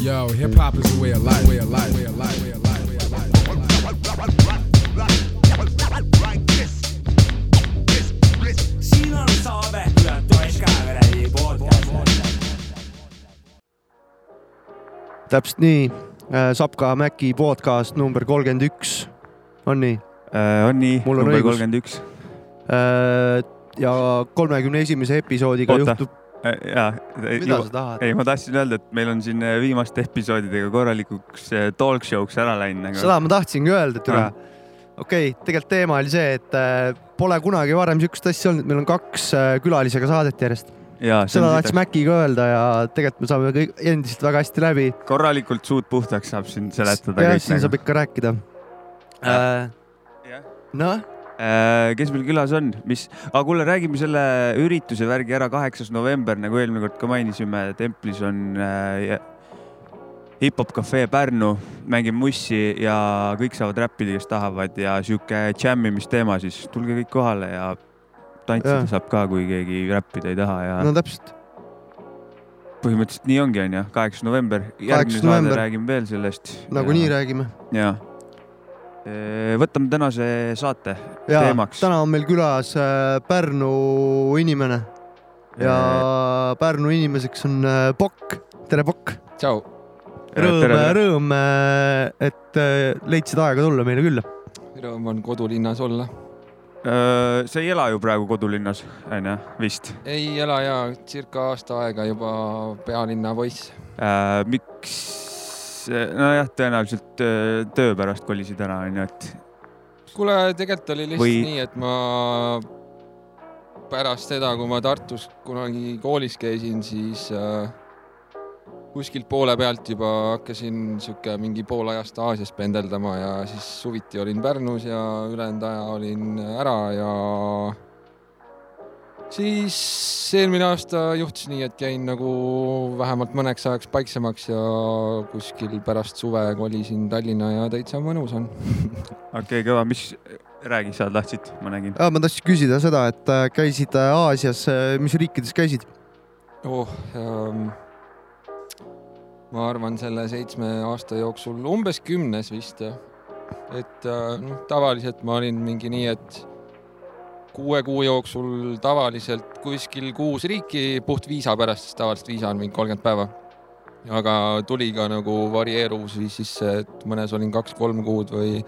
Yo, hip hop is a way of life, way of life, way of life, way of life, way of life. Toeska kuradi podcast. täpselt nii, Sapka Mäki podcast number kolmkümmend üks, on nii? Äh, on nii, number kolmkümmend üks. ja kolmekümne esimese episoodiga Oota. juhtub, jaa, mida sa tahad? ei, ma tahtsin öelda, et meil on siin äh, viimaste episoodidega korralikuks äh, talk show'ks ära läinud nagu. seda ma tahtsingi öelda, Ah.. okei okay,, tegelikult teema oli see, et äh, pole kunagi varem siukest asja olnud, meil on kaks äh, külalisega saadet järjest. jaa, seda tahtis Mäkiga öelda ja tegelikult me saame kõik endiselt väga hästi läbi. korralikult suud puhtaks saab siin seletada jah, siin saab nagu. ikka rääkida. Noh, Äh, kes meil külas on, mis, aga kuule, räägime selle ürituse värgi ära, kaheksas november, nagu eelmine kord ka mainisime, templis on äh, hip-hop cafe Pärnu, mängime mussi ja kõik saavad räppida, kes tahavad. Ja sihuke džämmimisteema siis, tulge kõik kohale ja tantsida Jah. saab ka, kui keegi räppida ei taha ja no täpselt, põhimõtteliselt nii ongi, onju, kaheksas november, järgmine saade november. räägime veel sellest. nagunii räägime. ja võtame tänase saate ja teemaks. täna on meil külas äh, Pärnu inimene ja Pärnu inimeseks on äh, Pokk, tere Pokk. tšau, rõõm, rõõm, et äh, leidsid aega tulla meile külla. rõõm on kodulinnas olla. Äh, sa ei ela ju praegu kodulinnas, onju, vist ei ela ja circa aasta aega juba pealinna poiss. äh,. miks? nojah, tõenäoliselt äh, töö pärast kolisid ära, onju, et kuule, tegelikult oli lihtsalt Või- Või... nii, et ma pärast seda, kui ma Tartus kunagi koolis käisin, siis äh, kuskilt poole pealt juba hakkasin sihuke mingi pool ajast Aasias pendeldama ja siis suviti olin Pärnus ja ülejäänud aja olin ära ja siis eelmine aasta juhtus nii, et jäin nagu vähemalt mõneks ajaks paiksemaks ja kuskil pärast suve kolisin Tallinna ja täitsa mõnus on. okei kõva, mis, räägi, sa tahtsid, ma nägin. ma tahtsin küsida seda, et äh, käisid äh, Aasias, mis riikides käisid? oh ähm,. ma arvan, selle seitsme aasta jooksul umbes kümnes vist. et äh, noh, tavaliselt ma olin mingi nii, et kuue kuu jooksul tavaliselt kuskil kuus riiki puht viisa pärast, sest tavaliselt viisa on mingi kolmkümmend päeva. aga tuli ka nagu varieeruvusi sisse, et mõnes olin kaks-kolm kuud või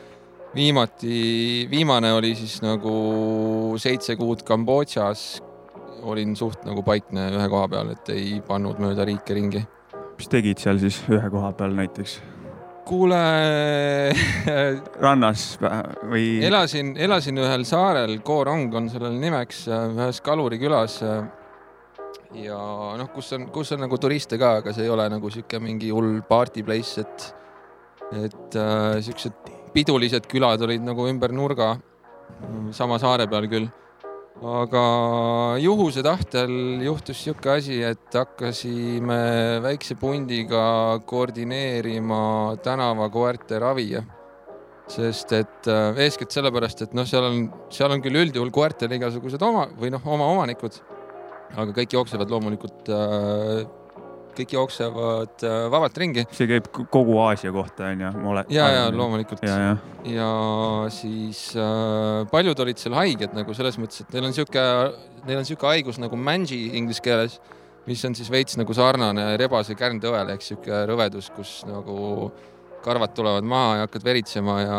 viimati, viimane oli siis nagu seitse kuud Kambodžas olin suht nagu paikne ühe koha peal, et ei pannud mööda riike ringi. mis tegid seal siis ühe koha peal näiteks? Kuule, rannas või? elasin, elasin ühel saarel, Koorong on sellele nimeks, ühes Kaluri külas. ja noh, kus on, kus on nagu turiste ka, aga see ei ole nagu sihuke mingi hull party place, et, et äh, siuksed pidulised külad olid nagu ümber nurga, sama saare peal küll. Aga juhuse tahtel juhtus sihuke asi, et hakkasime väikse pundiga koordineerima tänavakoerte ravi sest et äh, eeskätt sellepärast, et noh, seal on, seal on küll üldjuhul koertel igasugused oma või noh, oma omanikud, aga kõik jooksevad loomulikult äh,, kõik jooksevad äh, vabalt ringi see käib kogu Aasia kohta onju, ma olen. ja, ja. loomulikult ja, ja siis äh, paljud olid seal haiged nagu selles mõttes, et neil on sihuke, neil on sihuke haigus nagu manji inglise keeles, mis on siis veits nagu sarnane rebase kärntõele ehk sihuke rõvedus, kus nagu karvad tulevad maha ja hakkad veritsema ja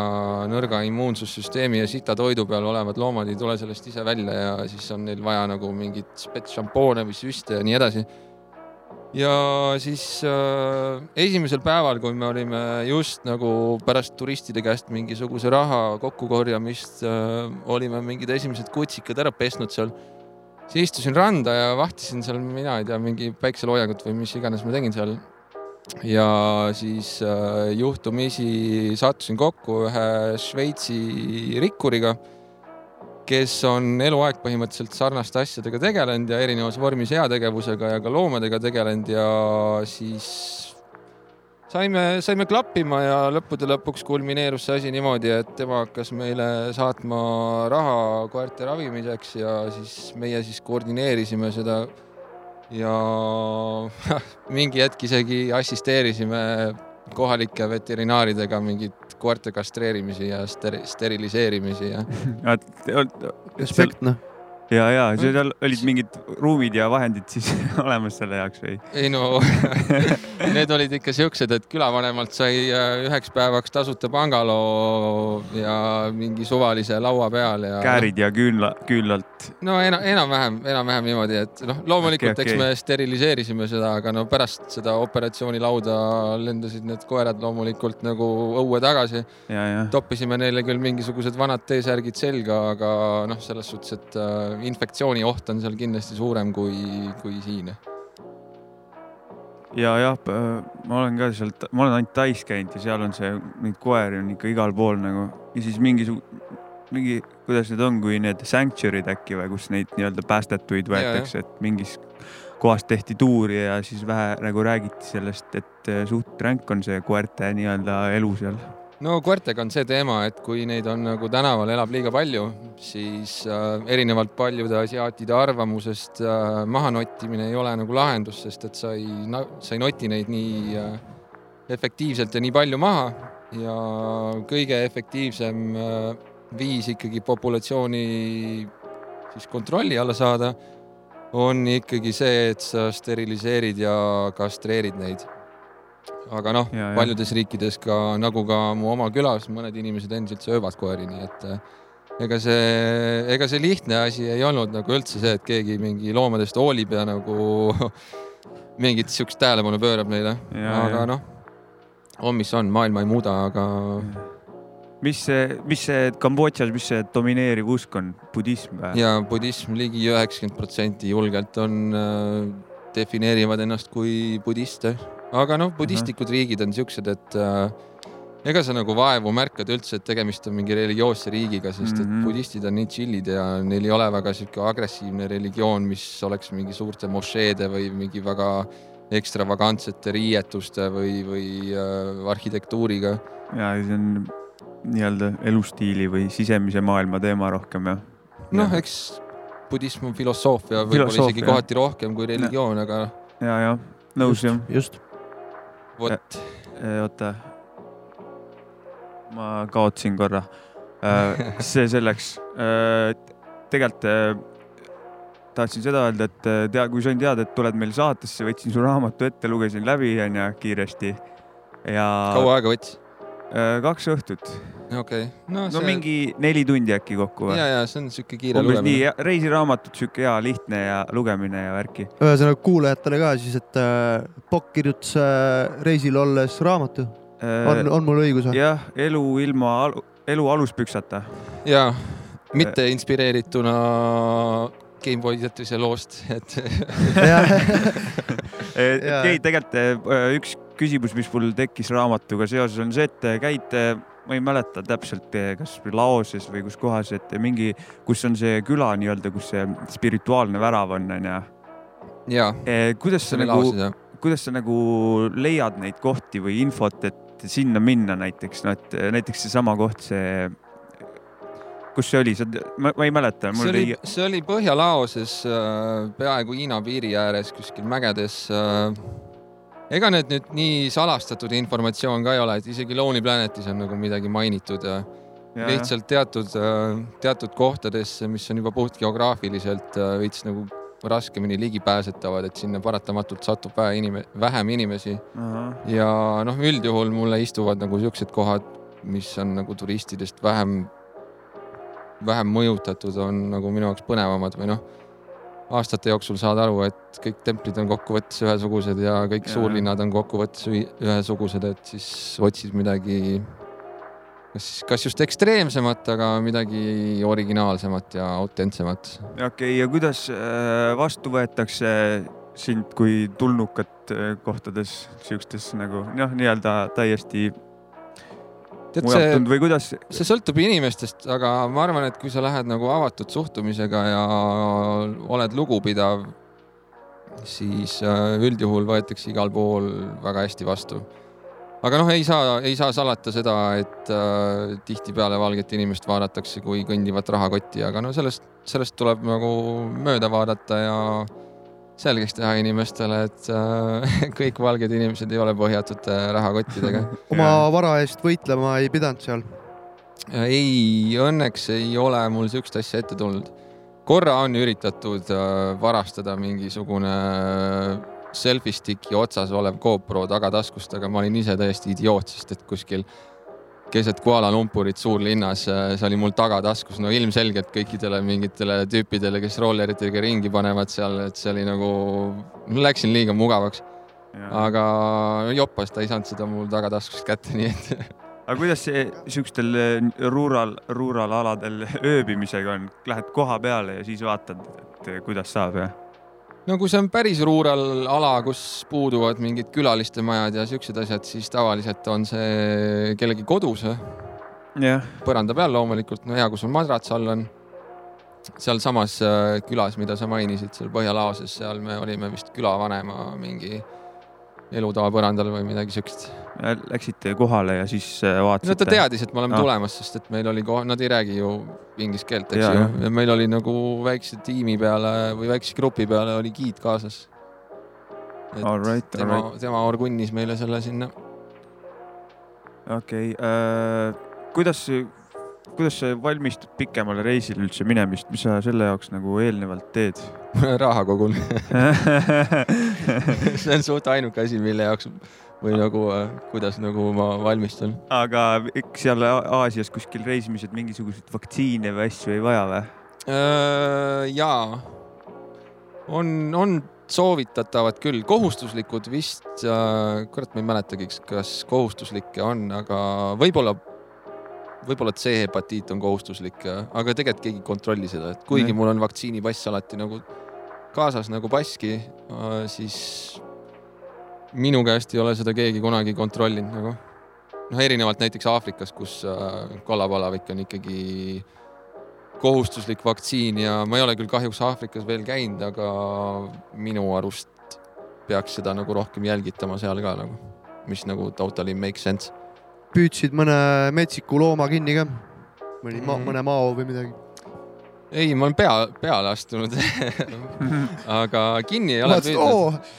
nõrga immuunsussüsteemi ja sita toidu peal olevad loomad ei tule sellest ise välja ja siis on neil vaja nagu mingit spets šampoone või süste ja nii edasi ja siis äh, esimesel päeval, kui me olime just nagu pärast turistide käest mingisuguse raha kokkukorjamist äh,, olime mingid esimesed kutsikad ära pesnud seal. siis istusin randa ja vahtisin seal, mina ei tea, mingi päikseloojangut või mis iganes ma tegin seal. ja siis äh, juhtumisi sattusin kokku ühe Šveitsi rikkuriga kes on eluaeg põhimõtteliselt sarnaste asjadega tegelenud ja erinevas vormis heategevusega ja ka loomadega tegelenud ja siis saime, saime klappima ja lõppude lõpuks kulmineerus see asi niimoodi, et tema hakkas meile saatma raha koerte ravimiseks ja siis meie siis koordineerisime seda ja mingi hetk isegi assisteerisime kohalike veterinaaridega mingit koerte kastreerimisi ja steri- steriliseerimisi ja respekt noh. ja, ja seal olid mingid ruumid ja vahendid siis olemas selle jaoks või? ei no need olid ikka siuksed, et külavanemalt sai äh, üheks päevaks tasuta pangaloo ja mingi suvalise laua peal ja. käärid ja küünla, küünlalt. no ena, enam-vähem, enam-vähem niimoodi, et noh, loomulikult Okei, okay, eks me steriliseerisime seda, aga no pärast seda operatsioonilauda lendasid need koerad loomulikult nagu õue tagasi. toppisime neile küll mingisugused vanad T-särgid selga, aga noh, selles suhtes, et äh, infektsiooni oht on seal kindlasti suurem kui, kui siin. ja jah, ma olen ka sealt, ma olen ainult Tais käinud ja seal on see, neid koeri on ikka igal pool nagu ja siis mingisugune, mingi, kuidas need on, kui need sanctuary'd äkki või kus neid nii-öelda päästetuid võetakse, et mingis kohas tehti tuuri ja siis vähe nagu räägiti sellest, et eh, suht ränk on see koerte nii-öelda elu seal. No koertega on see teema, et kui neid on nagu tänaval elab liiga palju, siis äh, erinevalt paljude asiaatide arvamusest äh, mahanottimine ei ole nagu lahendus, sest et sa ei, sa ei noti neid nii äh, efektiivselt ja nii palju maha ja kõige efektiivsem äh, viis ikkagi populatsiooni siis kontrolli alla saada on ikkagi see, et sa steriliseerid ja kastreerid neid. Aga noh, paljudes riikides ka nagu ka mu oma külas mõned inimesed endiselt söövad koeri, nii et äh, ega see, ega see lihtne asi ei olnud nagu üldse see, et keegi mingi loomadest hoolib ja nagu mingit siukest tähelepanu pöörab neile, aga noh, on mis on, maailma ei muuda, aga mis see, mis see Kambodžas, mis see domineeriv usk on, budism või? ja budism ligi üheksakümmend protsenti julgelt on äh,, defineerivad ennast kui budiste, aga noh, budistlikud riigid on siuksed, et äh, ega sa nagu vaevu märkad üldse, et tegemist on mingi religioosse riigiga, sest et Mhm. budistid on nii chill'id ja neil ei ole väga sihuke agressiivne religioon, mis oleks mingi suurte mošeede või mingi väga ekstravagantsete riietuste või, või äh, arhitektuuriga. ja see on nii-öelda elustiili või sisemise maailma teema rohkem jah? noh, eks budism on filosoofia, võib-olla isegi kohati rohkem kui religioon, aga ja, ja nõus jah. just, vot oota, ma kaotsin korra. see selleks. tegelikult äh, tahtsin seda öelda, et äh, tea, kui sain teada, et tuled meil saatesse, võtsin su raamatu ette, lugesin läbi onju kiiresti ja kaua aega võttis? äh, kaks õhtut, okei okay., no, no mingi neli tundi äkki kokku või ja, ja see on siuke kiire umbes nii lugemine., reisiraamatut, sihuke hea lihtne ja lugemine ja värki. ühesõnaga kuulajatele ka siis, et äh, Pokk kirjutas äh, reisil olles raamatu, on, on mul õigus või? jah, elu ilma elu aluspüksata. ja mitte inspireerituna Gameboy Tetrise loost, et ei, tegelikult äh, üks küsimus, mis mul tekkis raamatuga seoses, on see, et käid, ma ei mäleta täpselt, kas Laoses või kus kohas, et mingi, kus on see küla nii-öelda, kus see spirituaalne värav on, onju. ja kuidas see sa oli nagu kuidas sa nagu leiad neid kohti või infot, et sinna minna näiteks, no et näiteks seesama koht, see, kus see oli, ma, ma ei mäleta, see oli ei,, see oli Põhja-Laoses äh, peaaegu Hiina piiri ääres kuskil mägedes äh, ega need nüüd nii salastatud informatsioon ka ei ole, et isegi Lonely Planetis on nagu midagi mainitud ja lihtsalt teatud, teatud kohtades, mis on juba puht geograafiliselt äh, veits nagu raskemini ligipääsetavad, et sinna paratamatult satub vähe inime-, vähem inimesi. Ja noh, üldjuhul mulle istuvad nagu siuksed kohad, mis on nagu turistidest vähem, vähem mõjutatud, on nagu minu jaoks põnevamad või noh, aastate jooksul saad aru, et kõik templid on kokkuvõttes ühesugused ja kõik Jaa. suurlinnad on kokkuvõttes ühesugused, et siis otsid midagi, kas kas just ekstreemsemat, aga midagi originaalsemat ja autentsemat. okei okay,, ja kuidas äh, vastu võetakse sind kui tulnukat äh, kohtades, siukestes nagu noh, nii-öelda täiesti tead see või kuidas? see sõltub inimestest, aga ma arvan, et kui sa lähed nagu avatud suhtumisega ja oled lugupidav, siis äh, üldjuhul võetakse igal pool väga hästi vastu. aga noh, ei saa, ei saa salata seda, et äh, tihtipeale valget inimest vaadatakse kui kõndivat rahakotti, aga no sellest, sellest tuleb nagu mööda vaadata ja selgeks teha inimestele, et äh, kõik valged inimesed ei ole põhjatute rahakottidega. oma vara eest võitlema ei pidanud seal. ei, õnneks ei ole mul siukest asja ette tulnud. korra on üritatud äh, varastada mingisugune selfie stick'i otsas olev GoPro tagataskust, aga ma olin ise täiesti idioot, sest et kuskil keset Kuala Lumpurit suurlinnas, see oli mul tagataskus, no ilmselgelt kõikidele mingitele tüüpidele, kes rolleritega ringi panevad seal, et see oli nagu, läksin liiga mugavaks, aga joppas, ta ei saanud seda mul tagataskust kätte, nii et aga kuidas see siukestel eh, rural, rural aladel ööbimisega on, lähed koha peale ja siis vaatad, et eh, kuidas saab ja? No kui see on päris ruural ala, kus puuduvad mingid külaliste majad ja siuksed asjad, siis tavaliselt on see kellegi kodus, jah, põranda peal loomulikult, no hea, kui sul madrats all on. sealsamas äh, külas, mida sa mainisid, seal Põhjalaoses, seal me olime vist külavanema mingi elutoa põrandal või midagi siukest. Läksite kohale ja siis no vaatasite? ta teadis, et me oleme Ah. tulemas, sest et meil oli kohe, nad ei räägi ju inglise keelt, eks Jaa, ju ja meil oli nagu väikse tiimi peale või väikse grupi peale oli giid kaasas. Right, tema right., tema orgunnis meile selle sinna okei okay,, kuidas, kuidas sa valmistud pikemale reisile üldse minemist, mis sa selle jaoks nagu eelnevalt teed? raha kogun. see on suht ainuke asi, mille jaoks või nagu, kuidas nagu ma valmistun. aga eks seal Aasias kuskil reisimised mingisuguseid vaktsiine või asju ei vaja või? jaa, on, on soovitatavad küll, kohustuslikud vist, kurat, ma ei mäletagi, kas kohustuslikke on, aga võib-olla, võib-olla C-hepatiit on kohustuslik, aga tegelikult keegi ei kontrolli seda, et kuigi mul on vaktsiinipass alati nagu kaasas nagu passki, siis minu käest ei ole seda keegi kunagi kontrollinud nagu. noh, erinevalt näiteks Aafrikas, kus äh, kollapalavik on ikkagi kohustuslik vaktsiin ja ma ei ole küll kahjuks Aafrikas veel käinud, aga minu arust peaks seda nagu rohkem jälgitama seal ka nagu, mis nagu totally make sense. püüdsid mõne metsiku looma kinni ka? mõni ma,, Mhm. mõne mao või midagi? ei, ma olen pea, peale astunud aga kinni ei ole püüdnud.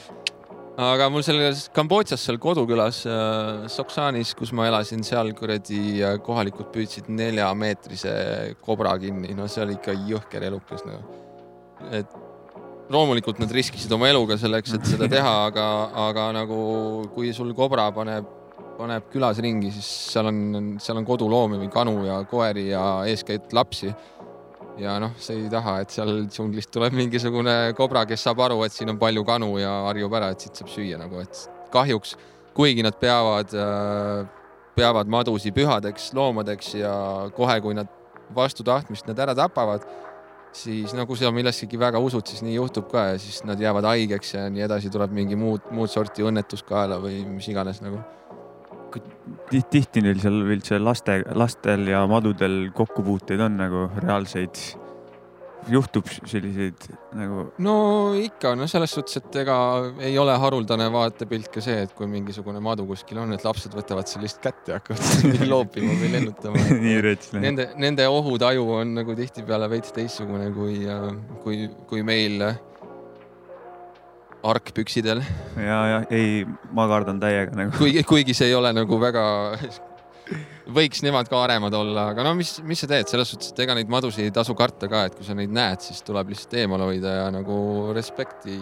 Aga mul selles Kambodžas seal kodukülas äh, Soksanis, kus ma elasin, seal kuradi äh, kohalikud püüdsid neljameetrise kobra kinni, no see oli ikka jõhker elukas nagu. et loomulikult nad riskisid oma eluga selleks, et seda teha, aga, aga nagu kui sul kobra paneb, paneb külas ringi, siis seal on, seal on koduloomi või kanu ja koeri ja eeskätt lapsi ja noh, sa ei taha, et seal džunglist tuleb mingisugune kobra, kes saab aru, et siin on palju kanu ja harjub ära, et siit saab süüa nagu, et kahjuks, kuigi nad peavad, peavad madusi pühadeks loomadeks ja kohe, kui nad vastu tahtmist nad ära tapavad, siis nagu sa millessegi väga usud, siis nii juhtub ka ja siis nad jäävad haigeks ja nii edasi, tuleb mingi muud, muud sorti õnnetus kaela või mis iganes nagu. tihti, neil seal üldse laste, lastel ja madudel kokkupuuteid on nagu reaalseid, juhtub selliseid nagu no ikka, no selles suhtes, et ega ei ole haruldane vaatepilt ka see, et kui mingisugune madu kuskil on, et lapsed võtavad selle lihtsalt kätte ja hakkavad loopima või lennutama. nii rets. Nende, nende ohutaju on nagu tihtipeale veits teistsugune kui, kui, kui meil argpüksidel, ja, ja ei, ma kardan täiega nagu. kuigi, kuigi see ei ole nagu väga, võiks nemad ka aremad olla, aga no mis, mis sa teed, selles suhtes, et ega neid madusid ei tasu karta ka, et kui sa neid näed, siis tuleb lihtsalt eemale hoida ja nagu respekti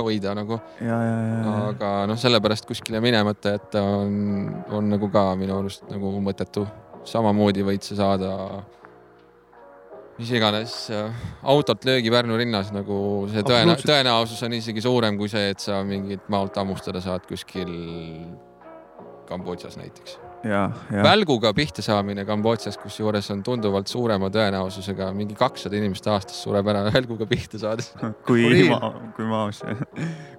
hoida nagu, aga noh, sellepärast kuskile minemata jätta on, on nagu ka minu arust nagu mõttetu. samamoodi võid sa saada mis iganes äh, autot löögi Pärnu rinnas nagu see tõena, tõenäosus on isegi suurem kui see, et sa mingit maalt hammustada saad kuskil Kambodžas näiteks. välguga pihta saamine Kambodžas, kusjuures on tunduvalt suurema tõenäosusega, mingi kakssada inimest aastas sureb ära välguga pihta saades. kui Uriin. ma, kui ma,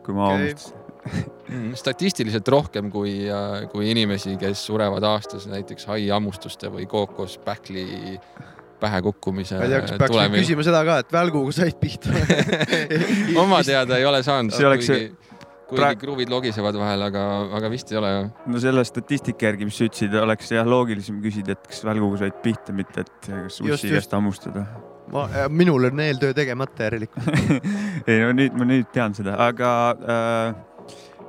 kui ma Okei. hammustasin. statistiliselt rohkem kui, kui inimesi, kes surevad aastas näiteks haihammustuste või kookospähkli pähe kukkumise ma ei tea, kas peaks nüüd küsima seda ka, et välguga said pihta oma teada ei ole saanud, See oleks kuigi, kuigi praegu- kruvid logisevad vahel, aga, aga vist ei ole jah. no selle statistika järgi, mis sa ütlesid, oleks jah loogilisem küsida, et kas välguga said pihta, mitte et kas Just, ussi just. käest hammustada. ma, minul on eeltöö tegemata järelikult. ei no nüüd ma nüüd tean seda, aga äh,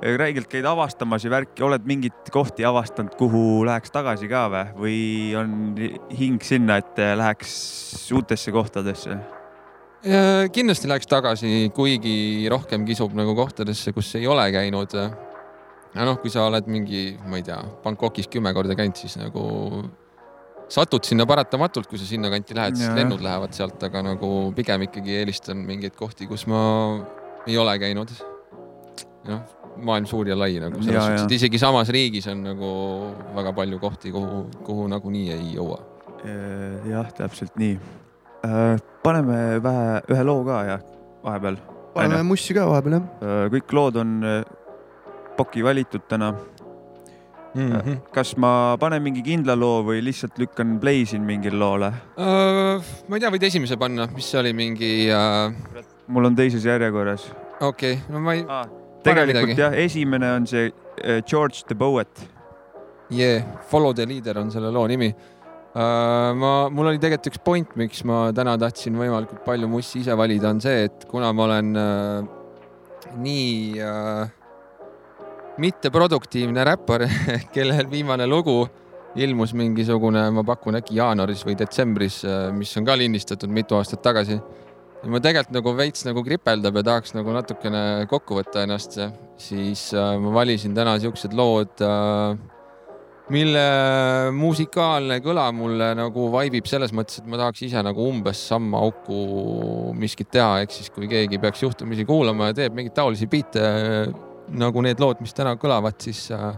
räigelt käid avastamas ja värki, oled mingeid kohti avastanud, kuhu läheks tagasi ka või, või on hing sinna, et läheks uutesse kohtadesse? kindlasti läheks tagasi, kuigi rohkem kisub nagu kohtadesse, kus ei ole käinud. ja noh, kui sa oled mingi, ma ei tea, Bangkokis kümme korda käinud, siis nagu satud sinna paratamatult, kui sa sinnakanti lähed, siis lennud lähevad sealt, aga nagu pigem ikkagi eelistan mingeid kohti, kus ma ei ole käinud. noh, maailm suur ja lai nagu selles suhtes, et isegi samas riigis on nagu väga palju kohti, kuhu, kuhu nagunii ei jõua. jah, täpselt nii. paneme vähe, ühe loo ka ja vahepeal. paneme mussi ka vahepeal jah. kõik lood on äh, Poki valitud täna. Mm -hmm. kas ma panen mingi kindla loo või lihtsalt lükkan play siin mingile loole? Uh, ma ei tea, võid esimese panna, mis see oli, mingi uh,, mul on teises järjekorras. okei okay., no ma ei Ah, tegelikult jah, esimene on see äh, George the Poet. yeah,, Follow the leader on selle loo nimi uh,. ma, mul oli tegelikult üks point, miks ma täna tahtsin võimalikult palju mussi ise valida, on see, et kuna ma olen uh, nii uh, mitteproduktiivne räppar, kellel viimane lugu ilmus mingisugune, ma pakun äkki jaanuaris või detsembris, mis on ka lindistatud mitu aastat tagasi. Ma tegelikult nagu veits nagu kripeldab ja tahaks nagu natukene kokku võtta ennast, siis äh, ma valisin täna siuksed lood äh,, mille musikaalne kõla mulle nagu vaibib selles mõttes, et ma tahaks ise nagu umbes samma auku miskit teha, ehk siis kui keegi peaks juhtumisi kuulama ja teeb mingeid taolisi biite äh, nagu need lood, mis täna kõlavad, siis äh,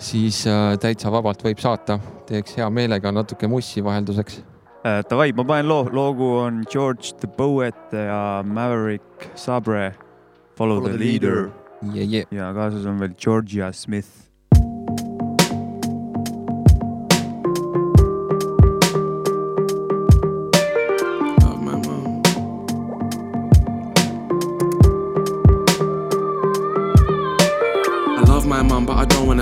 siis äh, täitsa vabalt võib saata, teeks hea meelega natuke mussi vahelduseks. Äh, Davai, ma panen loo, loogu on George the Poet ja Maverick Sabre. Follow, the, the leader, Yeah, yeah. ja kaasas on veel Georgia Smith.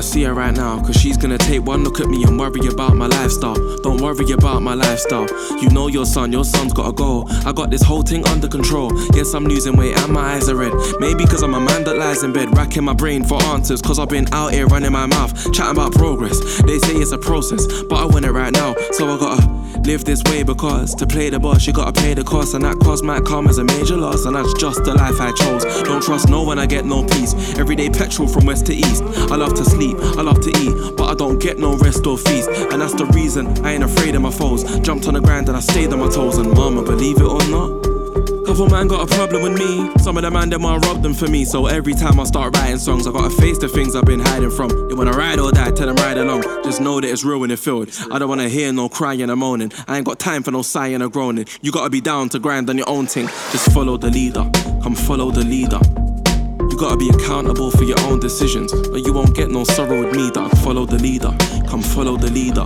See her right now. Cause she's gonna take one look at me and worry about my lifestyle. Don't worry about my lifestyle. You know your son, your son's gotta go. I got this whole thing under control. Yes, I'm losing weight and my eyes are red. Maybe cause I'm a man that lies in bed, racking my brain for answers. Cause I've been out here running my mouth, chatting about progress. They say it's a process, but I want it right now. So I gotta live this way because to play the boss, you gotta pay the cost. And that cost might come as a major loss. And that's just the life I chose. Don't trust no one, I get no peace. Everyday petrol from west to east. I love to sleep, I love to eat, but I don't get no rest or feast. And that's the reason I ain't afraid of my foes. Jumped on the grind and I stayed on my toes. And mama, believe it or not. Couple man got a problem with me. Some of the man them want rob them for me. So every time I start writing songs, I gotta face the things I've been hiding from. You wanna ride or die, tell them ride along. Just know that it's real when it filled. I don't wanna hear no crying or moaning. I ain't got time for no sighing or groaning. You gotta be down to grind on your own thing. Just follow the leader. Come follow the leader. You gotta be accountable for your own decisions. Or you won't get no sorrow with me, dog. Follow the leader. Come follow the leader.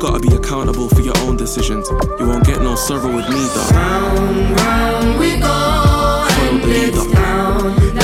You gotta be accountable for your own decisions. You won't get no sorrow with me, dog. Round, round we go, Follow the leader.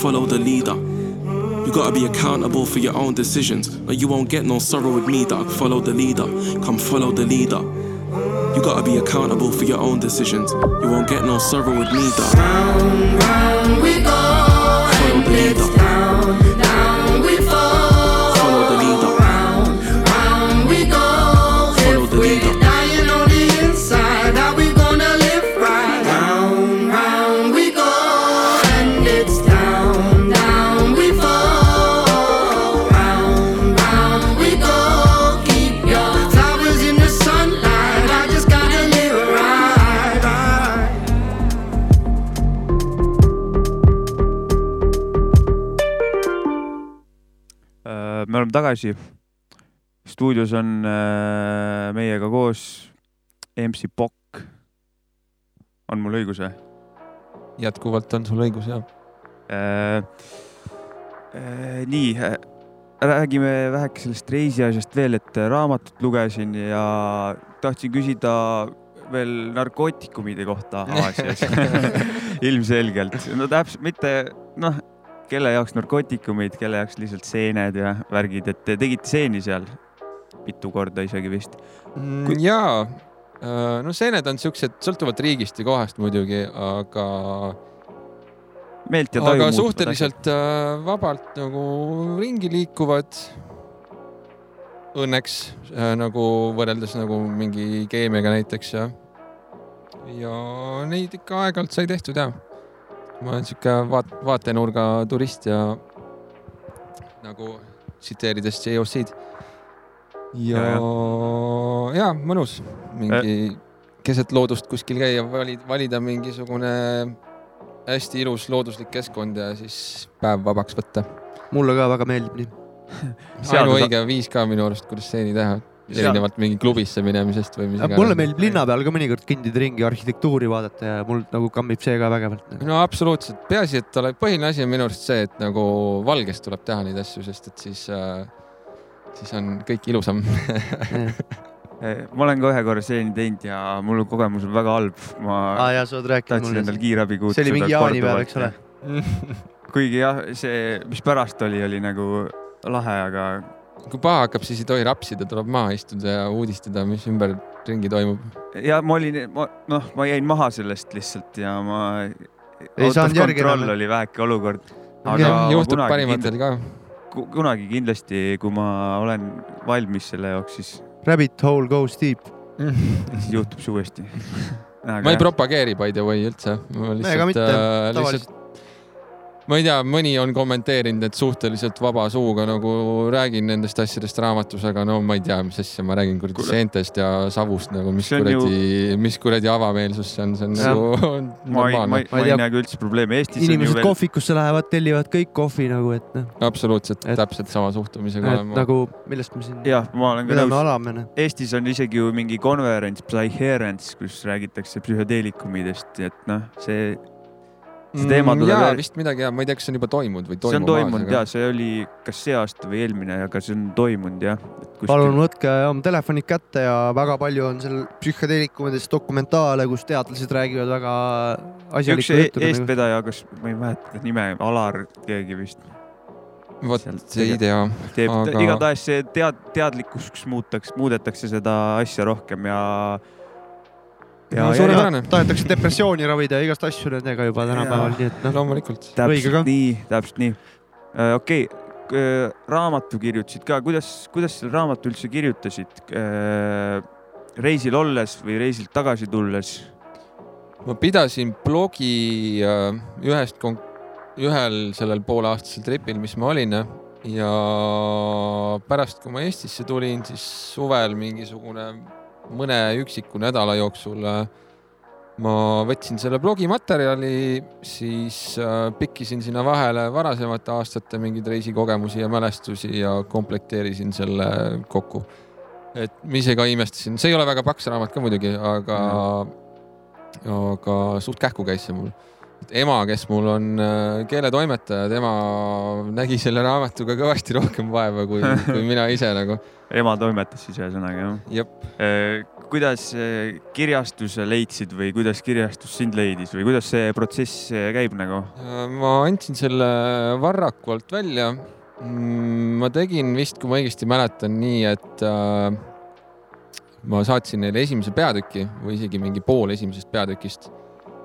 Follow the leader. You gotta be accountable for your own decisions. Or you won't get no sorrow with me, dog. Follow the leader. Come follow the leader. You gotta be accountable for your own decisions. You won't get no sorrow with me, dog. Round, round we go, Follow the leader. tagasi. stuudios on äh, meiega koos MC Pokk. on mul õigus või? jätkuvalt on sul õigus ja Äh, äh, nii äh,, räägime väheke sellest reisiasjast veel, et raamatut lugesin ja tahtsin küsida veel narkootikumide kohta Aasias. ilmselgelt, no täpselt mitte noh, kelle jaoks narkootikumid, kelle jaoks lihtsalt seened ja värgid, et te tegite seeni seal mitu korda isegi vist. mm, Kui-. jaa, no seened on siuksed, sõltuvalt riigist ja kohast muidugi, aga, meelt ja taju aga suhteliselt äh, vabalt nagu ringi liikuvad. Õnneks äh, nagu võrreldes nagu mingi keemiaga näiteks ja, ja neid ikka aeg-ajalt sai tehtud ja. Ma olen sihuke vaat-, vaatenurga turist ja nagu tsiteerides JOC-d. ja, Ja, ja, mõnus, mingi keset loodust kuskil käia, valida, valida mingisugune hästi ilus looduslik keskkond ja siis päev vabaks võtta. mulle ka väga meeldib nii. ainuõige viis ka minu arust, kuidas seeni teha, erinevalt mingi klubisse minemisest või mis mulle meeldib linna peal ka mõnikord kõndida ringi, arhitektuuri vaadata ja mul nagu kammib see ka vägevalt. no absoluutselt, peaasi, et ole, põhiline asi on minu arust see, et nagu valges tuleb teha neid asju, sest et siis äh,, siis on kõik ilusam. Eh, ma olen ka ühe korra seeni teinud ja mul kogemus on väga halb, ma oled rääkinud tahtsin mulle. kiirabi kutsuda. see oli mingi jaanipäev, eks ole?. kuigi jah, see, mis pärast oli, oli nagu lahe, aga kui paha hakkab, siis ei tohi rapsida, tuleb maha istuda ja uudistada, mis ümberringi toimub. ja ma olin, noh, ma jäin maha sellest lihtsalt ja ma. Ei saanud järgi enam. kontroll oli väike olukord. Aga ma juhtub kunagi parimatel ka. Ku- kunagi kindlasti, kui ma olen valmis selle jaoks, siis, Rabbit hole goes deep. siis juhtub see uuesti. ma ei propageeri by the way üldse. Mitte, lihtsalt, tavaliselt. Ma ei tea, mõni on kommenteerinud, et suhteliselt vaba suuga nagu räägin nendest asjadest raamatus, aga no ma ei tea, mis asja ma räägin kuradi seentest ja savust nagu, mis on ju- kuradi, mis kuradi avameelsus see on, see on Jah. nagu ma ei, ma normaalne ei, Ma ma ei ei tea. näe ka üldse probleemi, on inimesed veel, kohvikusse lähevad, tellivad kõik kohvi nagu, et noh, absoluutselt Et- täpselt sama suhtumisega et olen ma. nagu millest me siin, jah, ma olen ka nõus. noh. Eestis on isegi ju mingi konverents, kus räägitakse psühhedeelikumidest, et noh, see, see teema tuleb jaa, veel- vist midagi ja ma ei tea, kas see on juba toimunud või see on toimunud ja see oli kas see aasta või eelmine, aga see on toimunud jah. palun võtke oma telefonid kätte ja väga palju on seal psühhedeelikumidest dokumentaale, kus teadlased räägivad väga üks asjalikku e- juttu. Nagu. eestvedaja, kas ma ei mäleta ta nime, Alar keegi vist vot ei tea. teeb Aga- aga..., igatahes see tead-, teadlikkuseks muutaks, muudetakse seda asja rohkem ja. Ja No suurepärane. tahetakse depressiooni ravida ja igast asju nendega juba tänapäeval, nii et noh, loomulikult. täpselt nii, täpselt nii. okei okay., raamatu kirjutasid ka, kuidas, kuidas selle raamatu üldse kirjutasid? reisil olles või reisilt tagasi tulles? ma pidasin blogi äh, ühest, ühel sellel pooleaastasel tripil, mis ma olin ja pärast, kui ma Eestisse tulin, siis suvel mingisugune mõne üksiku nädala jooksul äh, ma võtsin selle blogi materjali, siis äh, pikkisin sinna vahele varasemate aastate mingeid reisikogemusi ja mälestusi ja komplekteerisin selle kokku. et ma ise ka imestasin, see ei ole väga paks raamat ka muidugi, aga aga suht kähku käis see mul. ema, kes mul on äh, keeletoimetaja, tema nägi selle raamatuga kõvasti rohkem vaeva kui, kui mina ise nagu. ema toimetas siis ühesõnaga jah? jep, kuidas eh, kirjastuse leidsid või kuidas kirjastus sind leidis või kuidas see protsess käib nagu? ma andsin selle Varraku alt välja. ma tegin vist, kui ma õigesti mäletan, nii et äh, ma saatsin neile esimese peatüki või isegi mingi pool esimesest peatükist.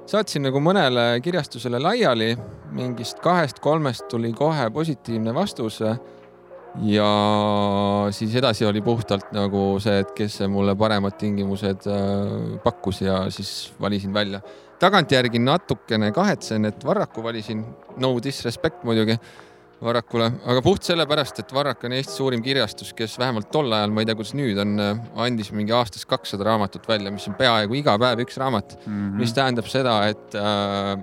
Saatsin nagu mõnele kirjastusele laiali, mingist kahest-kolmest tuli kohe positiivne vastus. ja siis edasi oli puhtalt nagu see, et kes mulle paremad tingimused äh, pakkus ja siis valisin välja. Tagantjärgi natukene kahetsen, et Varraku valisin, no disrespect muidugi Varrakule, aga puht sellepärast, et Varrak on Eesti suurim kirjastus, kes vähemalt tol ajal, ma ei tea, kuidas nüüd on, andis mingi aastas kakssada raamatut välja, mis on peaaegu iga päev üks raamat, Mhm. mis tähendab seda, et äh,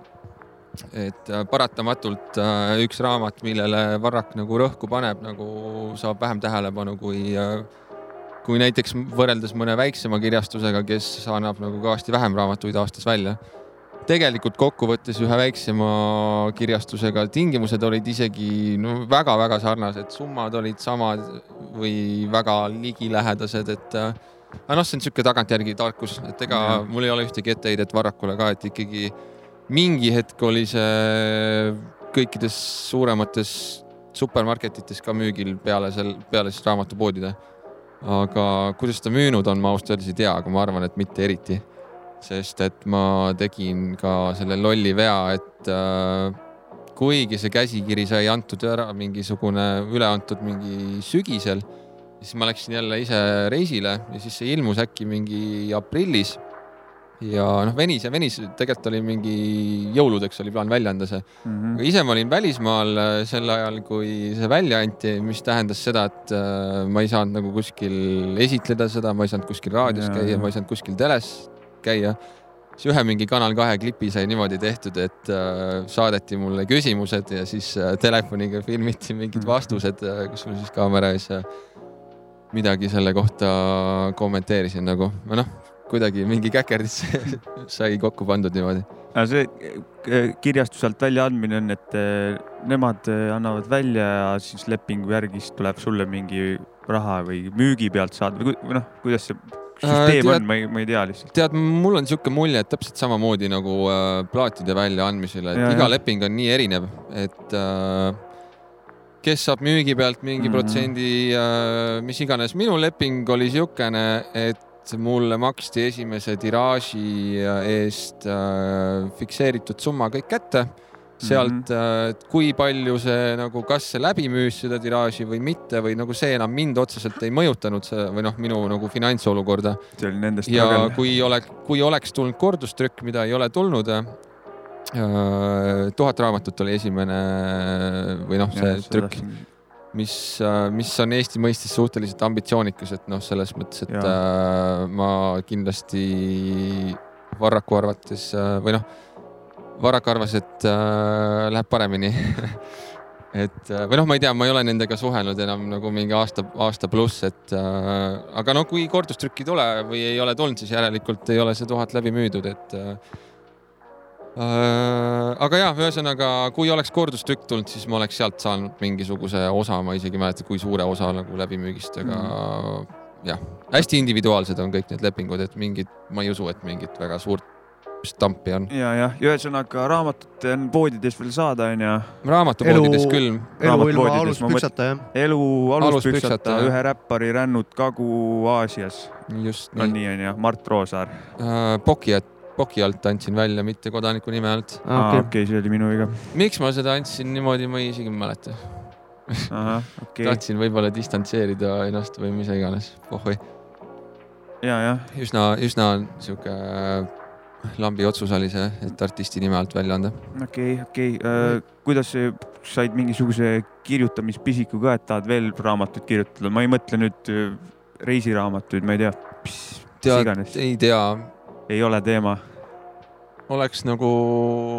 et äh, paratamatult äh, üks raamat, millele Varrak nagu rõhku paneb, nagu saab vähem tähelepanu kui, kui näiteks võrreldes mõne väiksema kirjastusega, kes annab nagu kõvasti vähem raamatuid aastas välja tegelikult kokkuvõttes ühe väiksema kirjastusega tingimused olid isegi no väga-väga sarnased, summad olid samad või väga ligilähedased, et äh, aga noh, see on niisugune tagantjärgi tarkus, et ega Jah. mul ei ole ühtegi etteheidet Varrakule ka, et ikkagi mingi hetk oli see kõikides suuremates supermarketites ka müügil peale seal, peale siis raamatupoodide. aga kuidas ta müünud on, ma ausalt öeldes ei tea, aga ma arvan, et mitte eriti sest et ma tegin ka selle lolli vea, et äh, kuigi see käsikiri sai antud ära mingisugune, üle antud mingi sügisel, siis ma läksin jälle ise reisile ja siis see ilmus äkki mingi aprillis. ja noh, venis ja venis, tegelikult oli mingi jõuludeks oli plaan välja anda see, Mhm. aga ise ma olin välismaal äh, sel ajal, kui see välja anti, mis tähendas seda, et äh, ma ei saanud nagu kuskil esitleda seda, ma ei saanud kuskil raadios Jaa, käia, ma ei saanud kuskil teles käia. siis ühe mingi Kanal kahe klipi sai niimoodi tehtud, et äh, saadeti mulle küsimused ja siis äh, telefoniga filmiti mingid vastused, kus ma siis kaamera ees äh, midagi selle kohta kommenteerisin nagu, noh, kuidagi mingi käkerdis sai kokku pandud niimoodi. see kirjastuse alt väljaandmine on, et nemad annavad välja ja siis lepingu järgi siis tuleb sulle mingi raha või müügi pealt saad või ku- või noh, kuidas see süsteem tead- on, ma ei, ma ei tea lihtsalt. tead, mul on niisugune mulje, et täpselt samamoodi nagu äh, plaatide väljaandmisel, et Ja, iga ja. leping on nii erinev, et äh, kes saab müügi pealt mingi mm -hmm. protsendi äh,, mis iganes. minu leping oli niisugune, et mulle maksti esimese tiraaži eest äh, fikseeritud summa kõik kätte. Sealt mm, -hmm. kui palju see nagu, kas see läbi müüs seda tiraaži või mitte või nagu see enam mind otseselt ei mõjutanud see või noh, minu nagu finantsolukorda see oli nendest ja väga kui oleks, kui oleks tulnud kordustrükk, mida ei ole tulnud, tuhat raamatut oli esimene või noh, see trükk, mis, mis on Eesti mõistes suhteliselt ambitsioonikas, et noh, selles mõttes, et äh, ma kindlasti Varraku arvates äh, või noh, Varrak arvas, et äh, läheb paremini et äh, või noh, ma ei tea, ma ei ole nendega suhelnud enam nagu mingi aasta, aasta pluss, et äh, aga no kui kordustrükk ei tule või ei ole tulnud, siis järelikult ei ole see tuhat läbi müüdud, et äh, äh, aga jah, ühesõnaga, kui oleks kordustrükk tulnud, siis ma oleks sealt saanud mingisuguse osa, ma isegi ei mäleta, kui suure osa nagu läbimüügist, aga mm. jah, hästi individuaalsed on kõik need lepingud, et mingid, ma ei usu, et mingit väga suurt stampi on. ja, jah, ühesõnaga raamatut on poodides veel saada, onju. raamatupoodides küll, elu ilma aluspüksata jah. elu Aluspüksata, ühe räppari rännud Kagu-Aasias just on nii. nii, onju, Mart Roosaar. Äh, Poki, Poki alt andsin välja, mitte kodaniku nime alt. aa, okei, okei, see oli minu viga. miks ma seda andsin niimoodi, ma ei isegi ei mäleta. okei, tahtsin võib-olla distantseerida ennast või mis iganes, pohhui. ja, jah, üsna, üsna sihuke lambi otsus oli see, et artisti nime alt välja anda. okei, okei. kuidas sa said mingisuguse kirjutamispisiku ka, et tahad veel raamatuid kirjutada, ma ei mõtle nüüd öö, reisiraamatuid, ma ei tea, tead ei tea, ei ole teema. oleks nagu,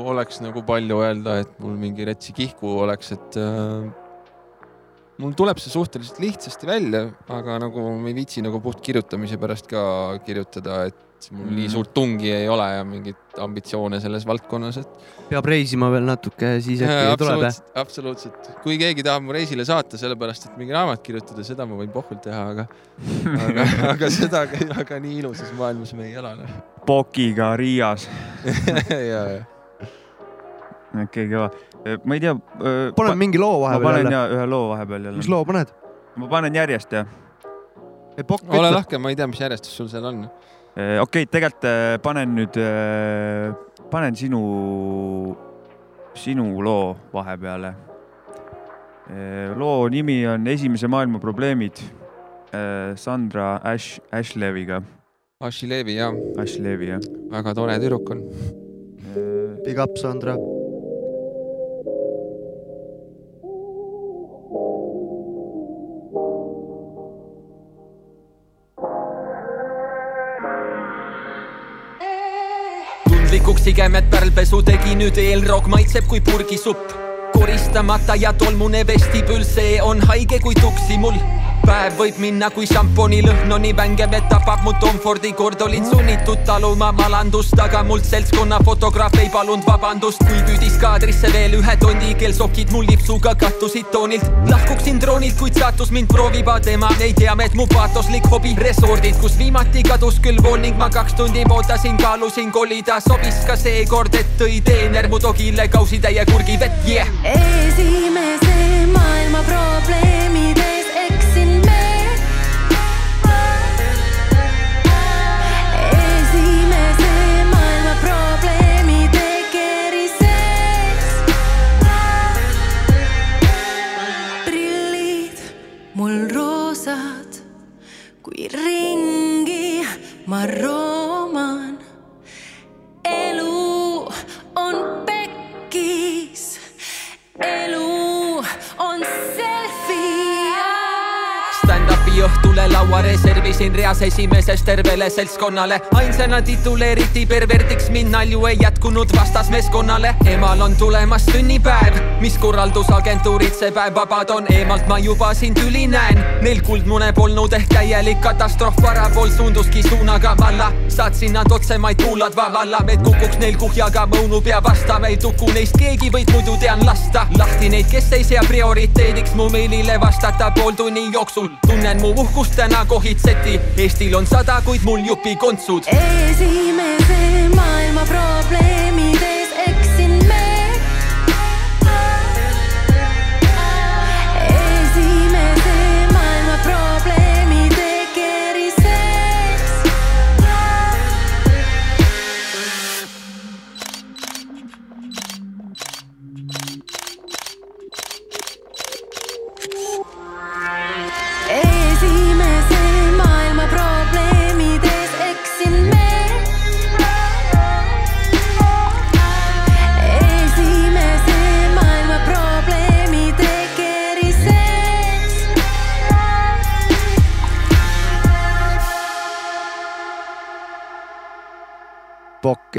oleks nagu palju öelda, et mul mingi retsi kihku oleks, et äh, mul tuleb see suhteliselt lihtsasti välja, aga nagu ma ei viitsi nagu puht kirjutamise pärast ka kirjutada, et mul mm. nii suurt tungi ei ole ja mingeid ambitsioone selles valdkonnas, et peab reisima veel natuke, siis äkki tuleb jah. absoluutselt, kui keegi tahab mu reisile saata, sellepärast et mingi raamat kirjutada, seda ma võin pohvult teha, aga, aga, aga seda, aga nii ilusas maailmas me ei ela. noh. Pokiga Riias, ja, ja. okei, kõva. ma ei tea. paneme mingi loo ma vahepeal panen jälle. ja ühe loo vahepeal jälle mis. loo paned? ma panen järjest jah. Ole lahke, ma ei tea, mis järjestus sul seal on. Okei okay,, tegelikult äh, panen nüüd, panen sinu, sinu loo vahepeale. loo nimi on Esimese maailma probleemid. Sandra Ash, Ashleviga, Ashilevi ja Ashlevi jah. väga tore tüdruk on. Big up, Sandra. Tundlik hommikuks sigemet pärlpesu tegi nüüd eelroog maitseb kui purgisupp koristamata ja tolmune vestibül, see on haige kui tuksi mul. Päev võib minna kui šamponi lõhn, no nii vängev, et tapab mu komfordi, kord olin sunnitud taluma malandust, aga mult seltskonna fotograaf ei palunud vabandust, kui püüdis kaadrisse veel ühe tondi, kel sokid mul lipsuga kattusid toonilt. lahkuksin droonilt, kuid saatus mind prooviba, tema ei tea, et mu paatoslik hobi, resordid, kus viimati kadus küll vool ning ma kaks tundi ootasin, kaalusin kolida, sobis ka seekord, et tõi teener mu dogile kausitäie kurgivett, yeah. esimese maailma probleemides ma laua reservisin reas esimeses tervele seltskonnale. ainsana tituleeriti perverdiks, mind nalju ei jätkunud vastasmeeskonnale. emal on tulemas sünnipäev, mis korraldusagentuurid see päev vabad on, eemalt ma juba siin tüli näen. Neil kuldmune polnud ehk täielik katastroof, parapool suunduski suunaga valla. saatsin nad otse, ma ei kuuladva valla, et kukuks neil kuhjaga mõunu pea vastav, ei tuku neist keegi, võid muidu tean lasta. lahti neid, kes ei sea prioriteediks mu meilile vastata pool tunni jooksul. tunnen mu uhkust täna kohitseti, Eestil on sada, kuid mul jupi kontsud. esimese maailma probleemides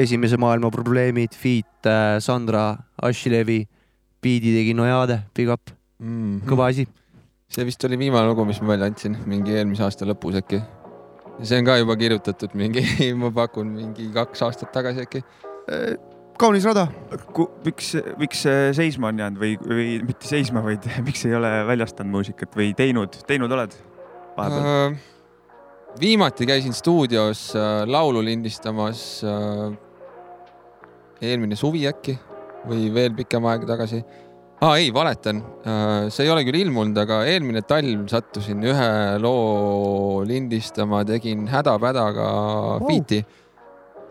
Esimese maailma probleemid, Feat, Sandra, Ashilevi, biidi tegi Nojade, big up, mm. kõva asi. see vist oli viimane lugu, mis ma välja andsin, mingi eelmise aasta lõpus äkki. see on ka juba kirjutatud mingi, ma pakun mingi kaks aastat tagasi äkki. kaunis rada. miks, miks see seisma on jäänud või, või mitte seisma, vaid miks ei ole väljastanud muusikat või teinud, teinud oled vahepeal? Äh, viimati käisin stuudios äh, laulu lindistamas äh, eelmine suvi äkki või veel pikem aeg tagasi ah,. ei, valetan, see ei ole küll ilmunud, aga eelmine talv sattusin ühe loo lindistama, tegin hädapädaga Wow. feat'i.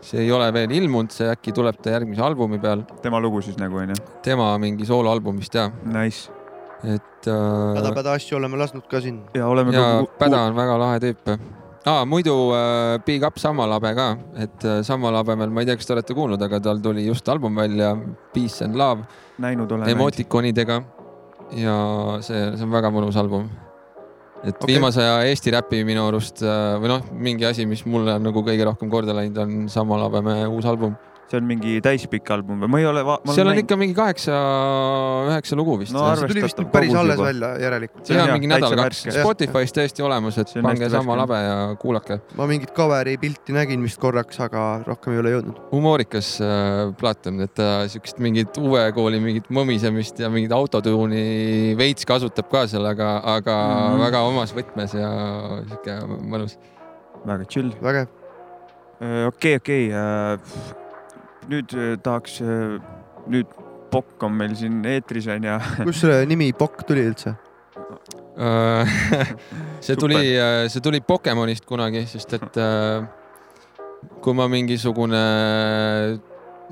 see ei ole veel ilmunud, see äkki tuleb ta järgmise albumi peal, tema lugu siis nagu onju. tema mingi sooloalbumist ja, Nice. et äh, häda-päda asju oleme lasknud ka siin. ja oleme ja ka. Päda on väga lahe tüüp. aa, muidu äh, Big Up Sammalabe ka, et äh, Sammalabemel, ma ei tea, kas te olete kuulnud, aga tal tuli just album välja, Peace and Love näinud olen. emotikonidega. ja see, see on väga mõnus album. et okay. viimase aja Eesti räpi minu arust äh, või noh, mingi asi, mis mulle on nagu kõige rohkem korda läinud, on Sammalabeme uus album. See on mingi täispikk album või ma ei ole. seal on ikka mingi kaheksa, üheksa lugu vist No see tuli vist nüüd päris alles juba. välja järelikult. See on mingi nädal-kaks. Spotify's täiesti olemas, et pange värske. labe ja kuulake. ma mingit cover'i pilti nägin vist korraks, aga rohkem ei ole jõudnud. humoorikas äh, plaat on, et ta siukest mingit uue kooli mingit mõmisemist ja mingit autotuuni veits kasutab ka seal, aga, aga mm. -hmm. väga omas võtmes ja sihuke mõnus. väga chill. vägev. okei, okei. Nüüd äh, tahaks, nüüd Pokk on meil siin eetris onju. kust selle nimi Pokk tuli üldse? Äh, see tuli, see tuli Pokemonist kunagi, sest et äh, kui ma mingisugune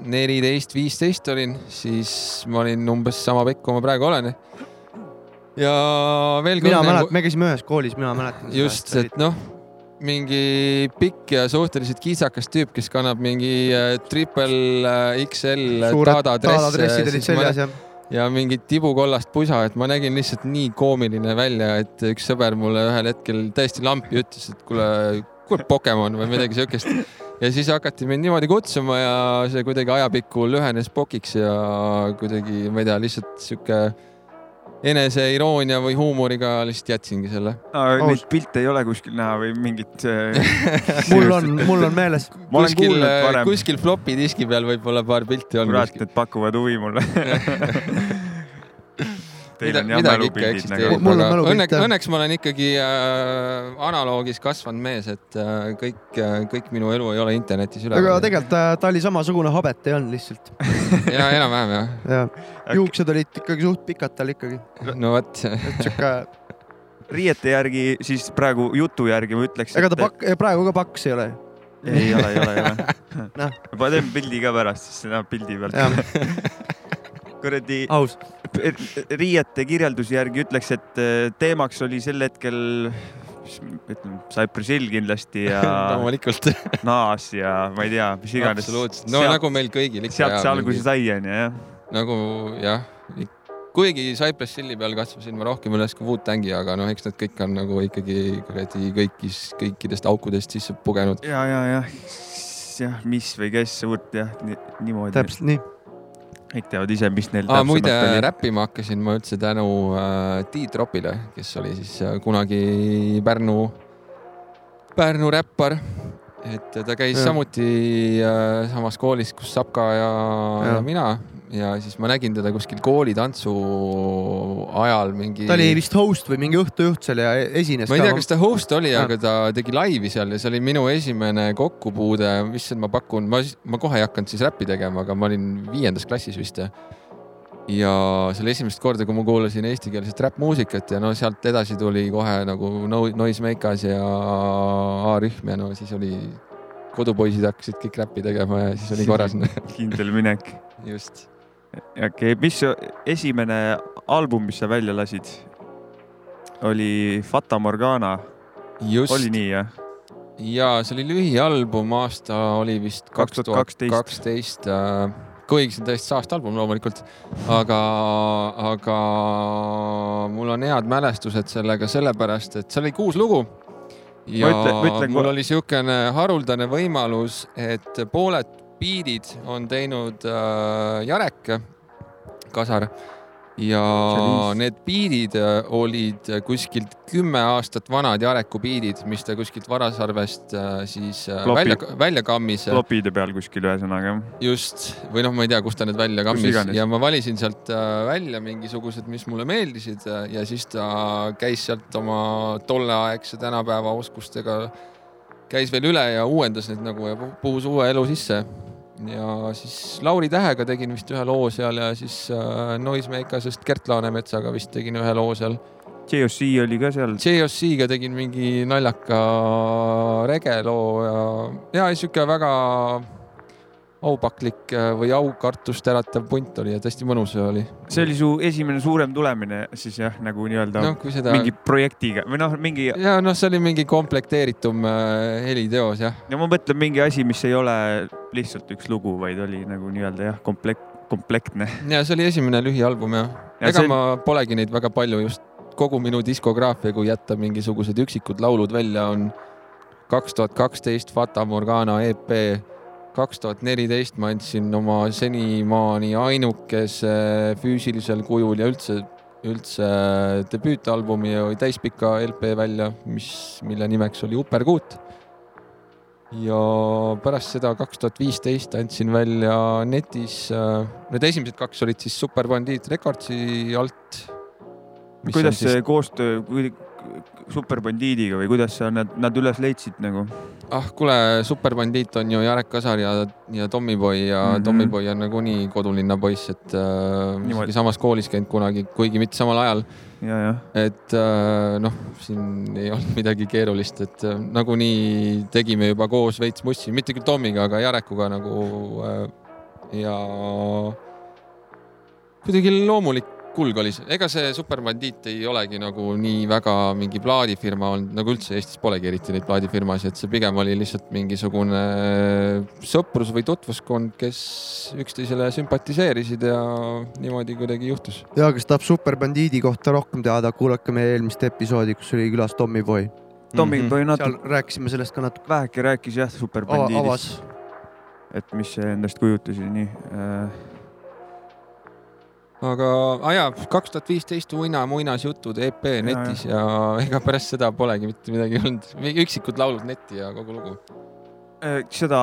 neliteist, viisteist olin, siis ma olin umbes sama pikk, kui ma praegu olen. ja veel mina mäletan, me käisime ühes koolis, mina mäletan. just, et noh, mingi pikk ja suhteliselt kiisakas tüüp, kes kannab mingi äh, triple äh, XL Tada dresse seljas ja ja mingit tibukollast pusa, et ma nägin lihtsalt nii koomiline välja, et üks sõber mulle ühel hetkel täiesti lampi ütles, et kuule, kuule Pokemon või midagi siukest. ja siis hakati mind niimoodi kutsuma ja see kuidagi ajapikku lühenes pokiks ja kuidagi, ma ei tea, lihtsalt sihuke eneseiroonia või huumoriga lihtsalt jätsingi selle. Neid pilte ei ole kuskil näha või mingit. mul on, mul on meeles. kuskil varem. kuskil flopi diski peal võib-olla paar pilti on. kurat, need pakuvad huvi mulle. Teil on jah mälupildid nagu. Mul on aga mälupilt, õnneks, õnneks ma olen ikkagi äh, analoogis kasvanud mees, et äh, kõik äh,, kõik minu elu ei ole internetis üleval. aga tegelikult ta, ta oli samasugune, habet ei olnud lihtsalt. ja enam-vähem jah, ja juuksed olid ikkagi suht pikad tal ikkagi, no vot. et sihuke, riiete järgi, siis praegu jutu järgi ma ütleks. ega ta pakk, praegu ka paks ei ole. ei ole, ei ole, ei ole Noh.. ma teen pildi ka pärast, siis näeb pildi pealt kuradi aus. Riiete kirjelduse järgi ütleks, et äh, teemaks oli sel hetkel, ütleme, Cypress Hill kindlasti ja loomulikult, Naas ja ma ei tea, mis iganes. absoluutselt, no sealt, nagu meil kõigil ikka. sealt see alguse sai, onju, jah. nagu jah, kuigi Cypress Hilli peal kasvasin ma rohkem üles kui Wu-Tangi, aga noh, eks nad kõik on nagu ikkagi kuradi kõikis, kõikidest aukudest sisse pugenud. ja, ja, jah, jah, mis või kes, suurt jah, niimoodi. täpselt nii. Kõik teavad ise, mis neil ah,. muide, räppima hakkasin ma üldse tänu äh, Tiit Ropile, kes oli siis äh, kunagi Pärnu, Pärnu räppar. et ta käis Ja. samuti äh, samas koolis, kus Sapka ja. Ja. ja mina ja siis ma nägin teda kuskil koolitantsu ajal mingi. ta oli vist host või mingi õhtujuht seal ja esines ma ei tea, kas ta host oli, aga ta tegi laivi seal ja see oli minu esimene kokkupuude, issand, ma pakun, ma, ma kohe ei hakanud siis räppi tegema, aga ma olin viiendas klassis vist ja. ja see oli esimest korda, kui ma kuulasin eestikeelset räppmuusikat ja no sealt edasi tuli kohe nagu no, Noisemakers ja A-rühm ja no siis oli, kodupoisid hakkasid kõik räppi tegema ja siis oli korras. kindel minek. just. okei, mis su esimene album, mis sa välja lasid? oli Fata Morgana, oli nii jah? ja see oli lühialbum, aasta oli vist kaks tuhat 2012. kaksteist. kuigi see on täiesti saast album loomulikult, aga, aga mul on head mälestused sellega sellepärast, et seal oli kuus lugu. ja Ma ütle- ma ütlen mul oli niisugune haruldane võimalus, et pooled biidid on teinud äh, Jarek Kasar ja need biidid äh, olid kuskilt kümme aastat vanad Jareku biidid, mis ta kuskilt Varasarvest äh, siis äh, Klopi- välja, välja kammis. klopide peal kuskil ühesõnaga. just, või noh, ma ei tea, kust ta need välja kammis ja ma valisin sealt äh, välja mingisugused, mis mulle meeldisid äh, ja siis ta käis sealt oma tolleaegse tänapäeva oskustega, käis veel üle ja uuendas neid nagu ja pu- puhus uue elu sisse. Ja siis Lauri Tähega tegin vist ühe loo seal ja siis äh, Noisemakasest Gert Laanemetsaga vist tegin ühe loo seal. JOC oli ka seal. JOC-ga tegin mingi naljaka regeloo ja, ja sihuke väga aupaklik äh, või aukartust äratav punt oli ja tõesti mõnus oli. see oli su esimene suurem tulemine siis jah, nagu nii-öelda kui seda mingi projektiga või noh, mingi, ja noh, see oli mingi komplekteeritum äh, heliteos jah. no ma mõtlen mingi asi, mis ei ole lihtsalt üks lugu, vaid oli nagu nii-öelda jah, komplekt, komplektne. ja see oli esimene lühialbum jah. Ja ega see- ma polegi neid väga palju just kogu minu diskograafia, kui jätta mingisugused üksikud laulud välja, on kaks tuhat kaksteist Fata Morgana EP, kaks tuhat neliteist ma andsin oma senimaani ainukese füüsilisel kujul ja üldse, üldse debüütalbumi või täispika LP välja, mis, mille nimeks oli Uperkuut. ja pärast seda kaks tuhat viisteist andsin välja netis, need esimesed kaks olid siis Super Bandiit Recordsi alt. kuidas see koostöö kui- Super Bandiidiga või kuidas sa nad, nad üles leidsid nagu? ah kuule, Super Bandiit on ju Jarek Kasar ja, ja Tommyboy ja mm. -hmm. Tommyboy on nagunii kodulinna poiss, et äh, samas koolis käinud kunagi, kuigi mitte samal ajal. et äh, noh, siin ei olnud midagi keerulist, et äh, nagunii tegime juba koos veits mussi, mitte küll Tommiga, aga Jarekuga nagu äh, ja kuidagi loomulik kulg oli see, ega see Super Bandiit ei olegi nagu nii väga mingi plaadifirma olnud, nagu üldse Eestis polegi eriti neid plaadifirmasid, et see pigem oli lihtsalt mingisugune sõprus või tutvuskond, kes üksteisele sümpatiseerisid ja niimoodi kuidagi juhtus. ja kes tahab Super Bandiidi kohta rohkem teada, kuulake meie eelmist episoodi, kus oli külas Tommyboy. Tommy Mhm. Boy seal natuke rääkisime sellest ka natuke. väheke rääkis jah, superbandiidist,, et mis see endast kujutas ja nii äh,. Aga ah jaa, kaks tuhat viisteist Uina muinasjutud EP netis ja, ja ega pärast seda polegi mitte midagi olnud, üksikud laulud netti ja kogu lugu. Äh, seda,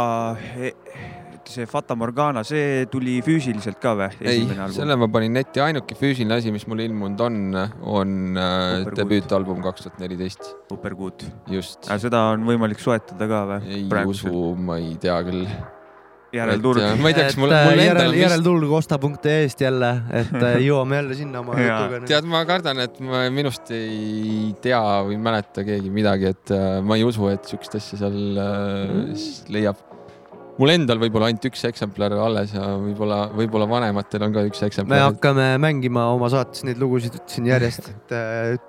see Fata Morgana, see tuli füüsiliselt ka või? ei, selle ma panin netti, ainuke füüsiline asi, mis mul ilmunud on, on äh, Supergood. debüütalbum kaks tuhat neliteist, supergood. just. seda on võimalik soetada ka või? ei usu, ma ei tea küll. järelturg. ma ei tea, kas mul, äh, mul endal vist, järeltulg osta.ee-st jälle, et äh, jõuame jälle sinna oma jutuga. tead, ma kardan, et ma minust ei tea või mäleta keegi midagi, et äh, ma ei usu, et siukest asja seal s- leiab. mul endal võib-olla ainult üks eksemplar alles ja võib-olla, võib-olla vanematel on ka üks me eksemplar. hakkame mängima oma saates neid lugusid siin järjest, et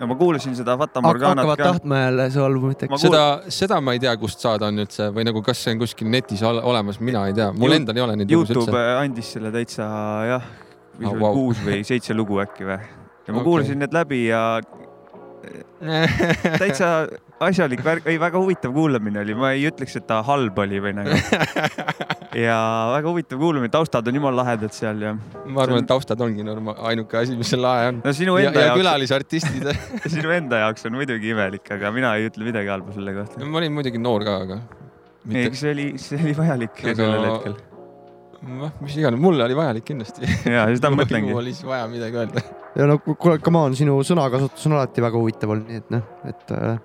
no ma kuulasin seda Fata Morganat hakkavad ka. tahtma jälle see albumit, eks. seda, seda ma ei tea, kust saada on üldse või nagu, kas see on kuskil netis ole- olemas, mina ei tea, mul endal ei ole neid lugusid Youtube üldse. andis selle täitsa jah, Ah, vist vau. wow. kuus või seitse lugu äkki või. ja ma Okei. kuulasin need läbi ja täitsa asjalik värk, ei väga huvitav kuulamine oli, ma ei ütleks, et ta halb oli või nagu. ja väga huvitav kuulamine, taustad on jumala lahedad seal ja ma arvan, et taustad ongi norma-, ainuke asi, mis seal lahe on. no sinu ja, enda ja jaoks, külalisartistid. sinu enda jaoks on muidugi imelik, aga mina ei ütle midagi halba selle kohta. ma olin muidugi noor ka, aga. ei, see oli, see oli vajalik Aga- sellel hetkel. noh, mis iganes, mulle oli vajalik kindlasti. ja seda ma mõtlengi mul. oli siis vaja midagi öelda. ja no kuule, come on, sinu sõnakasutus on alati väga huvitav olnud, nii et noh, et äh,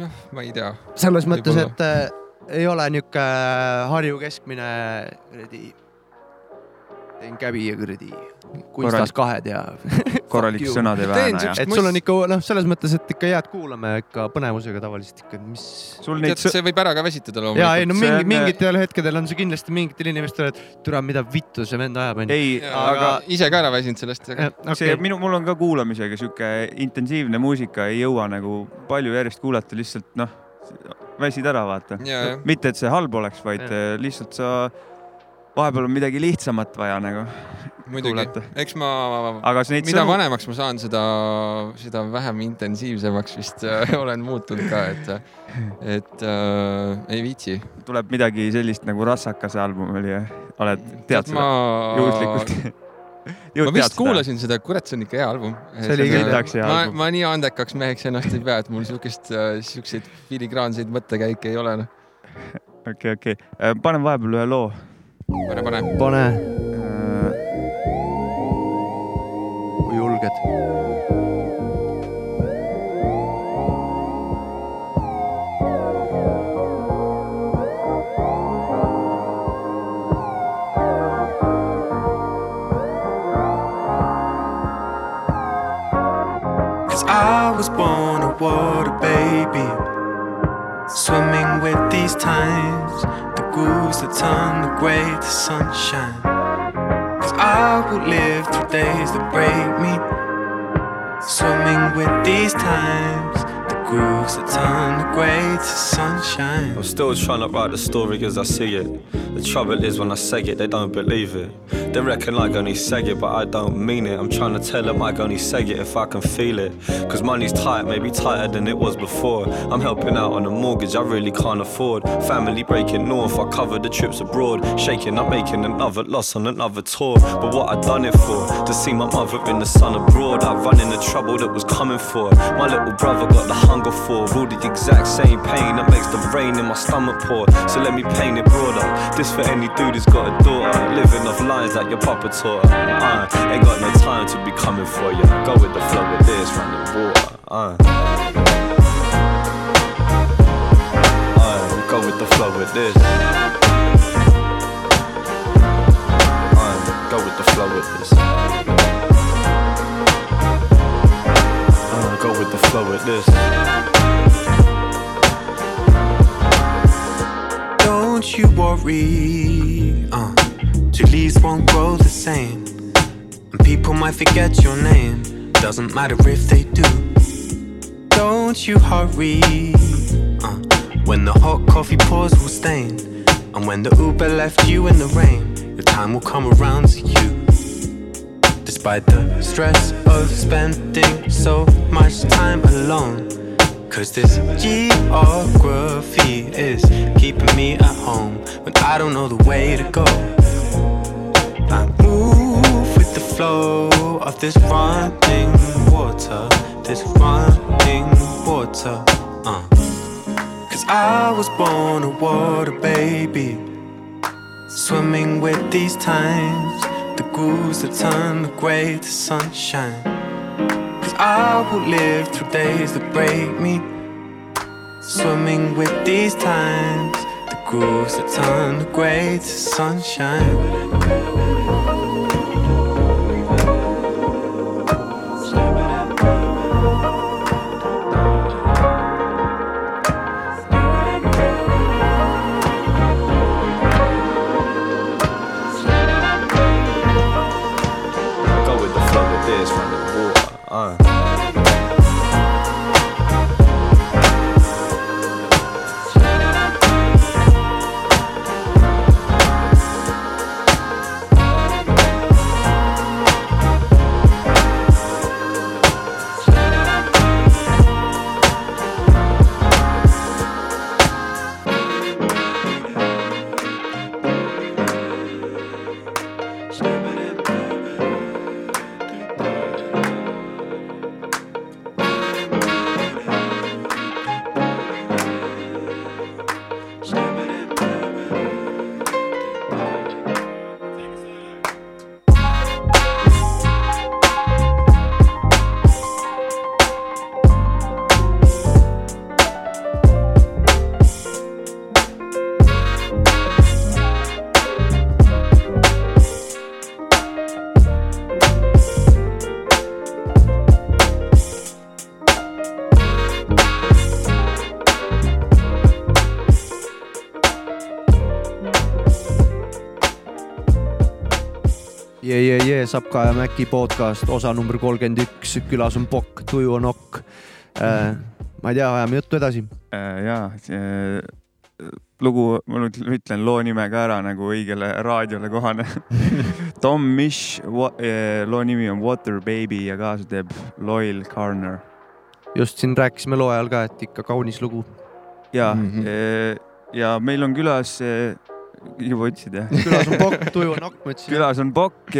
noh, ma ei tea. selles mõttes, et äh, ei ole niuke Harju keskmine kuradi, teen käbi ja kuradi kunstas kahed ja korralik Fuck you. sõnad ei Teen vääna ja et sul on ikka noh, selles mõttes, et ikka jääd kuulama ikka põnevusega tavaliselt ikka, mis. tead, see võib ära ka väsitada ja ei loomulikult. no mingi mingitel hetkedel on see kindlasti mingitel inimestel, et türa, mida vittu see vend ajab, onju. ei, aga aga ise ka ära väsinud sellest. see minu, mul on ka kuulamisega sihuke intensiivne muusika ei jõua nagu palju järjest kuulata, lihtsalt noh, väsid ära, vaata. ja, ja. mitte, et see halb oleks, vaid äh, lihtsalt sa, vahepeal on midagi lihtsamat vaja nagu muidugi eks ma, mida sõnu, vanemaks ma saan, seda, seda vähem intensiivsemaks vist äh, olen muutunud ka, et, et äh, ei viitsi. tuleb midagi sellist nagu Rassakase album oli, oled, tead seda ma juhuslikult? ma vist kuulasin seda, kurat, see on ikka hea album. See oli küll heaks hea ma album., ma nii andekaks meheks ennast ei pea, et mul siukest, siukseid filigraanseid mõttekäike ei ole, noh. okei, okei, panen vahepeal ühe loo. pane, pane. pane, Äh, kui julged. Cause I was born a water baby. Swimming with these times, grooves that turn the gray to sunshine. Cause I will live through days that break me. Swimming with these times, grooves that turn the gray to sunshine. I'm still trying to write the story as I see it. The trouble is when I say it, they don't believe it. They reckon I only say it, but I don't mean it. I'm trying to tell them I only say it if I can feel it. Cause money's tight, maybe tighter than it was before. I'm helping out on a mortgage I really can't afford. Family breaking north, I cover the trips abroad. Shaking, I'm making another loss on another tour. But what I done it for? To see my mother in the sun abroad. I run in the trouble that was coming for. My little brother got the hunger for. All the exact same pain that makes the rain in my stomach pour. So let me paint it broader. This for any dude who's got a daughter. Living off lines like your papa taught her. Uh, ain't got no time to be coming for you. Go with the flow with this, running water. Uh. Uh, go with the flow with this. Uh, go with the flow with this. With this. Don't you worry, uh, two leaves won't grow the same. And people might forget your name, doesn't matter if they do. Don't you hurry, uh, when the hot coffee pours will stain. And when the Uber left you in the rain, the time will come around to you. Despite the stress of spending so much time alone. Cause this geography is keeping me at home when I don't know the way to go. I move with the flow of this running water, this running water. Uh. Cause I was born a water baby, swimming with these times, grooves that turn the gray to sunshine. Cause I will live through days that break me, swimming with these times, the grooves that turn the gray to sunshine. Uh. Sapka ja Mäki podcast, osa number kolmkümmend üks, külas on Pokk, tuju on Okk äh,. ma ei tea, ajame juttu edasi. ja, lugu, ma nüüd ütlen loo nime ka ära nagu õigele raadiole kohane. Tom Misch, loo nimi on Water Baby ja kaasa teeb Loyal Carner. just siin rääkisime loo ajal ka, et ikka kaunis lugu. ja mm, -hmm. ja meil on külas, juba ütlesid jah? külas on Pokk, tuju on ütlesin. külas on Pokk,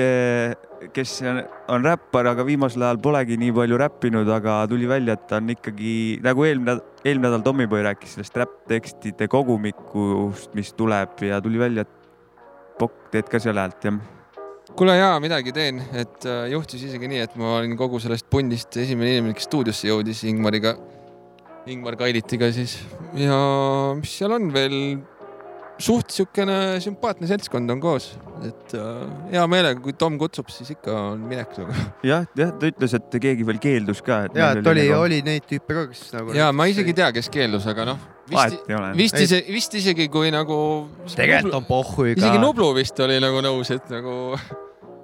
kes on, räppar, aga viimasel ajal polegi nii palju räppinud, aga tuli välja, et ta on ikkagi nagu eelmine, eelmine nädal Tommyboy rääkis sellest räpptekstide kogumikust, mis tuleb ja tuli välja, et Pokk teed ka seal häält jah. kuule jaa, midagi teen, et äh, juhtus isegi nii, et ma olin kogu sellest pundist esimene inimene, kes stuudiosse jõudis Ingmariga, Ingmar Kailitiga siis ja mis seal on veel, suht siukene sümpaatne seltskond on koos, et äh, hea meelega, kui Tom kutsub, siis ikka on minek nagu. jah, jah, ta ütles, et keegi veel keeldus ka. ja, et oli, oli neid tüüpe ka, kes nagu. ja ma isegi ei tea, kes keeldus, aga noh, vist vist isegi, vist isegi kui nagu. tegelikult on pohhu iga. isegi Nublu vist oli nagu nõus, et nagu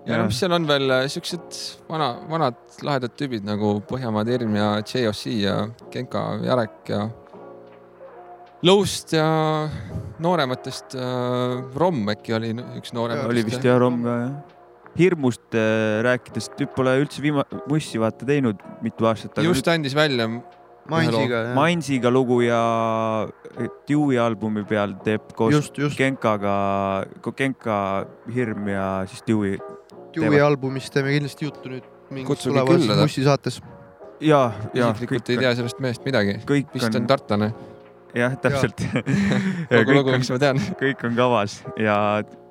ja Jah. no mis seal on veel äh, siuksed vana, vanad lahedad tüübid nagu Põhjamaade Hirm ja JOC ja Genka Jarek ja Lõust ja noorematest äh, Romm äkki oli üks noorematest. oli vist jah, Rom ka jah. hirmust äh, rääkides, tüüp pole üldse viima-, Mussi vaata teinud mitu aastat. just andis välja. Mainsiga jah. Mainsiga lugu ja Dewey albumi peal teeb koos just, just. Genkaga, Genka Hirm ja siis Dewey. Dewey albumist teeme kindlasti juttu nüüd mingis Kutsuge tulevases külla ta. Mussi saates. ja, ja isiklikult ei tea sellest mehest midagi. kõik vist on on, tartlane. jah, täpselt. kogu lugu, mis ma tean. kõik on kavas ja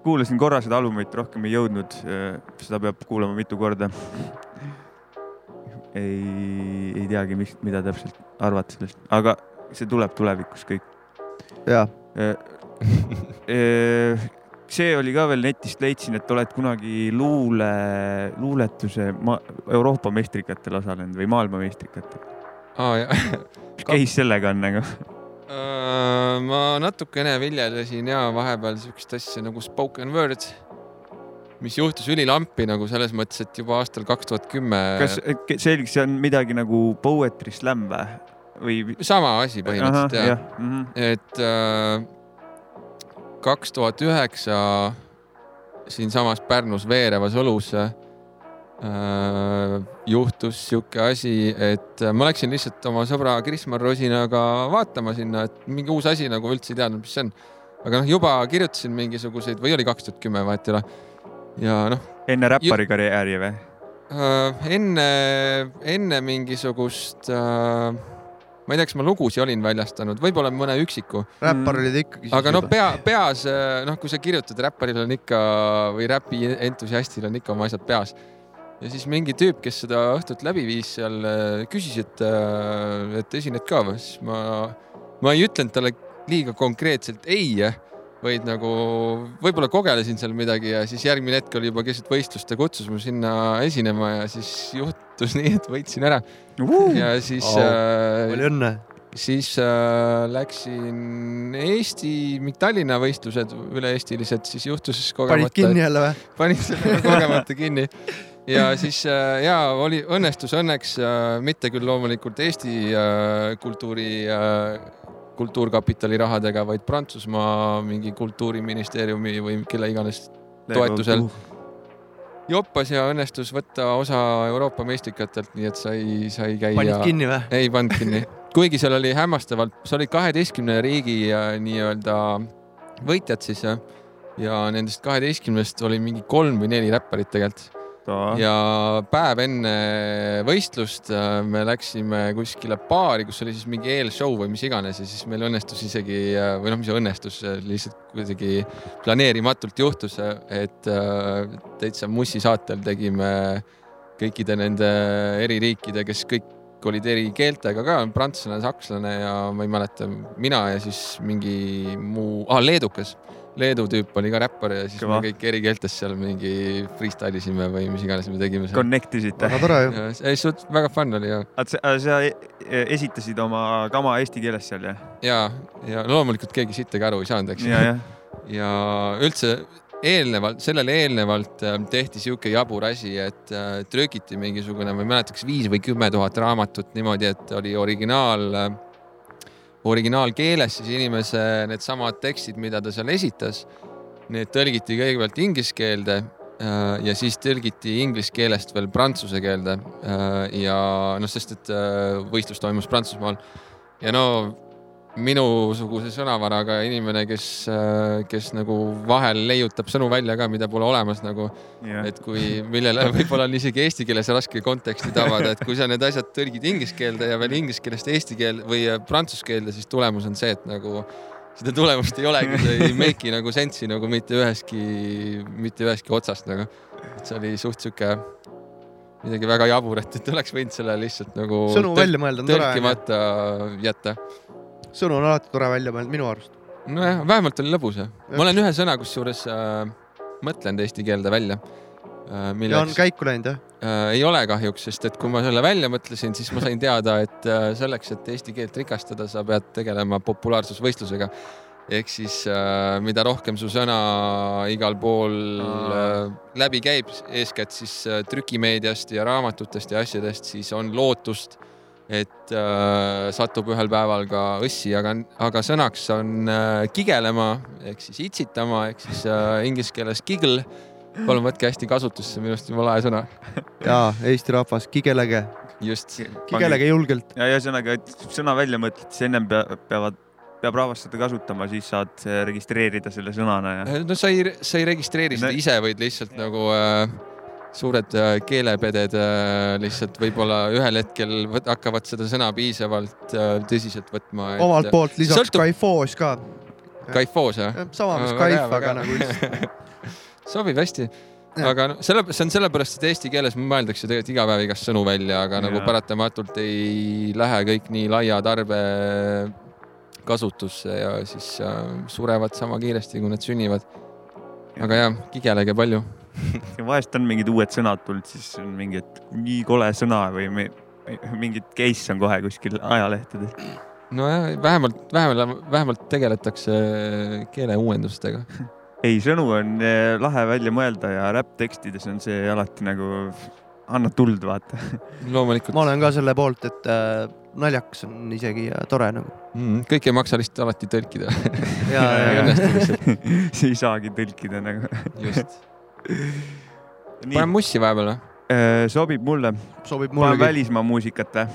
kuulasin korra seda albumit, rohkem ei jõudnud. seda peab kuulama mitu korda. ei, ei teagi, miks, mida täpselt arvata sellest, aga see tuleb tulevikus kõik. ja, see oli ka veel netist leidsin, et oled kunagi luule, luuletuse ma, Euroopa meistrikatel osalenud või maailmameistrikatel. aa jah. mis case sellega on nagu? Äh, ma natukene viljelesin ja vahepeal siukest asja nagu spoken word, mis juhtus ülilampi nagu selles mõttes, et juba aastal kaks tuhat kümme. kas selgeks, see on midagi nagu poetry slam või? või? sama asi põhimõtteliselt jah jah. Mhm. et äh, kaks tuhat üheksa siinsamas Pärnus Veerevas õlus äh, juhtus sihuke asi, et äh, ma läksin lihtsalt oma sõbra Krismar Rosinaga vaatama sinna, et mingi uus asi nagu üldse ei teadnud, mis see on. aga noh, juba kirjutasin mingisuguseid või oli kaks tuhat kümme, vahet ei ole. ja noh, enne räppari karjääri või? äh, enne, enne mingisugust äh,, ma ei tea, kas ma lugusid olin väljastanud, võib-olla mõne üksiku. räppar olid ikkagi. aga no pea, peas, noh, kui sa kirjutad, räpparil on ikka või räpi entusiastil on ikka oma asjad peas. Ja siis mingi tüüp, kes seda õhtut läbi viis seal, küsis, et, et esined ka või, siis ma, ma ei ütlenud talle liiga konkreetselt ei, vaid nagu võib-olla kogelesin seal midagi ja siis järgmine hetk oli juba keset võistlust, ta kutsus mu sinna esinema ja siis juhtus nii, et võitsin ära. ja siis Au. äh, palju õnne. siis äh, läksin Eesti, Tallinna võistlused üle-eestilised, siis juhtus panid kogemata. kinni jälle või? panin selle kogemata kinni ja siis äh, ja oli, õnnestus õnneks äh, mitte küll loomulikult Eesti äh, kultuuri äh, kultuurkapitali rahadega, vaid Prantsusmaa mingi kultuuriministeeriumi või kelle iganes toetusel joppas ja õnnestus võtta osa Euroopa meistrikatelt, nii et sai, sai käia. panid kinni või? ei pannud kinni, kuigi seal oli hämmastavalt, see oli kaheteistkümne riigi äh, nii-öelda võitjad siis ja, ja nendest kaheteistkümnest oli mingi kolm või neli räpparit tegelikult. Ja päev enne võistlust äh, me läksime kuskile baari, kus oli siis mingi eelshow või mis iganes ja siis meil õnnestus isegi äh, või noh, mis õnnestus, lihtsalt kuidagi planeerimatult juhtus, et äh, täitsa Mussi saatel tegime kõikide nende eri riikide, kes kõik olid eri keeltega ka, prantslane, sakslane ja ma ei mäleta, mina ja siis mingi muu ah,, leedukas. Leedu tüüp oli ka räppar ja siis Kõva. me kõik eri keeltes seal mingi freestyle isime või mis iganes me tegime seal. Connect isite. väga tore ju. ei, suht- väga fun oli ja, sa, sa e- esitasid oma kama eesti keeles seal jah? ja, ja loomulikult keegi sittagi aru ei saanud, eks. ja, jah. ja üldse eelnevalt, sellele eelnevalt äh, tehti sihuke jabur asi, et äh, trükiti mingisugune, ma ei mäleta, kas viis või kümme tuhat raamatut niimoodi, et oli originaal, originaalkeeles siis inimese needsamad tekstid, mida ta seal esitas. Need tõlgiti kõigepealt inglise keelde äh, ja siis tõlgiti inglise keelest veel prantsuse keelde äh, ja noh, sest et äh, võistlus toimus Prantsusmaal ja no minusuguse sõnavaraga inimene, kes, kes nagu vahel leiutab sõnu välja ka, mida pole olemas nagu, et kui, millele võib-olla on isegi eesti keeles raske konteksti tabada, et kui sa need asjad tõlgid inglise keelde ja veel inglise keelest eesti keel või äh, prantsuse keelde, siis tulemus on see, et nagu seda tulemust ei olegi, see ei make'i nagu sense'i nagu mitte ühestki, mitte ühestki otsast nagu. et see oli suht sihuke midagi väga jaburat, et oleks võinud selle lihtsalt nagu Sõnu välja mõelda tõlkimata jätta sõnu on alati tore välja mõelda minu arust. nojah, vähemalt oli lõbus. ma olen ühe sõna kusjuures äh, mõtlenud eesti keelde välja äh,. ja on käiku läinud jah? äh,? ei ole kahjuks, sest et kui ma selle välja mõtlesin, siis ma sain teada, et äh, selleks, et eesti keelt rikastada, sa pead tegelema populaarsusvõistlusega. ehk siis äh, mida rohkem su sõna igal pool äh, läbi käib, eeskätt siis äh, trükimeediast ja raamatutest ja asjadest, siis on lootust, et äh, satub ühel päeval ka õssi, aga, aga sõnaks on äh, kigelema ehk siis itsitama ehk siis äh, inglise keeles giggle. palun võtke hästi kasutusse, minu arust jumala hea sõna. ja Eesti rahvas, kigelege, just. kigelege julgelt. ja ühesõnaga, et sõna välja mõtled, siis ennem pea, peavad, peab rahvas seda kasutama, siis saad äh, registreerida selle sõnana ja. no sa ei, sa ei registreeri seda ise, vaid lihtsalt nagu äh, suured äh, keelepeded äh, lihtsalt võib-olla ühel hetkel hakkavad seda sõna piisavalt äh, tõsiselt võtma. omalt poolt lisaks sõltub... Skyfoos ka. Skyfoos jah? sama mis Skype, aga nagu lihtsalt. sobib hästi. aga noh, selle, see on sellepärast, et eesti keeles mõeldakse tegelikult iga päev igast sõnu välja, aga nagu Jaa. paratamatult ei lähe kõik nii laia tarbe kasutusse ja siis surevad sama kiiresti, kui nad sünnivad. aga jah, kigelege palju. vahest on mingid uued sõnad tulnud, siis on mingi, et nii kole sõna või mi- mingit case on kohe kuskil ajalehtedes. nojah, vähemalt, vähemalt, vähemalt tegeletakse keeleuuendustega. ei, sõnu on eh, lahe välja mõelda ja räpptekstides on see alati nagu, annab tuld, vaata. loomulikult. ma olen ka selle poolt, et äh, naljakas on isegi ja tore nagu. mm,. kõike ei maksa lihtsalt alati tõlkida. ja, ja, ei ja. siis ei saagi tõlkida nagu. just. paneme, mussi vahepeal või? sobib mulle. sobib panen mulle. välismaa muusikat või?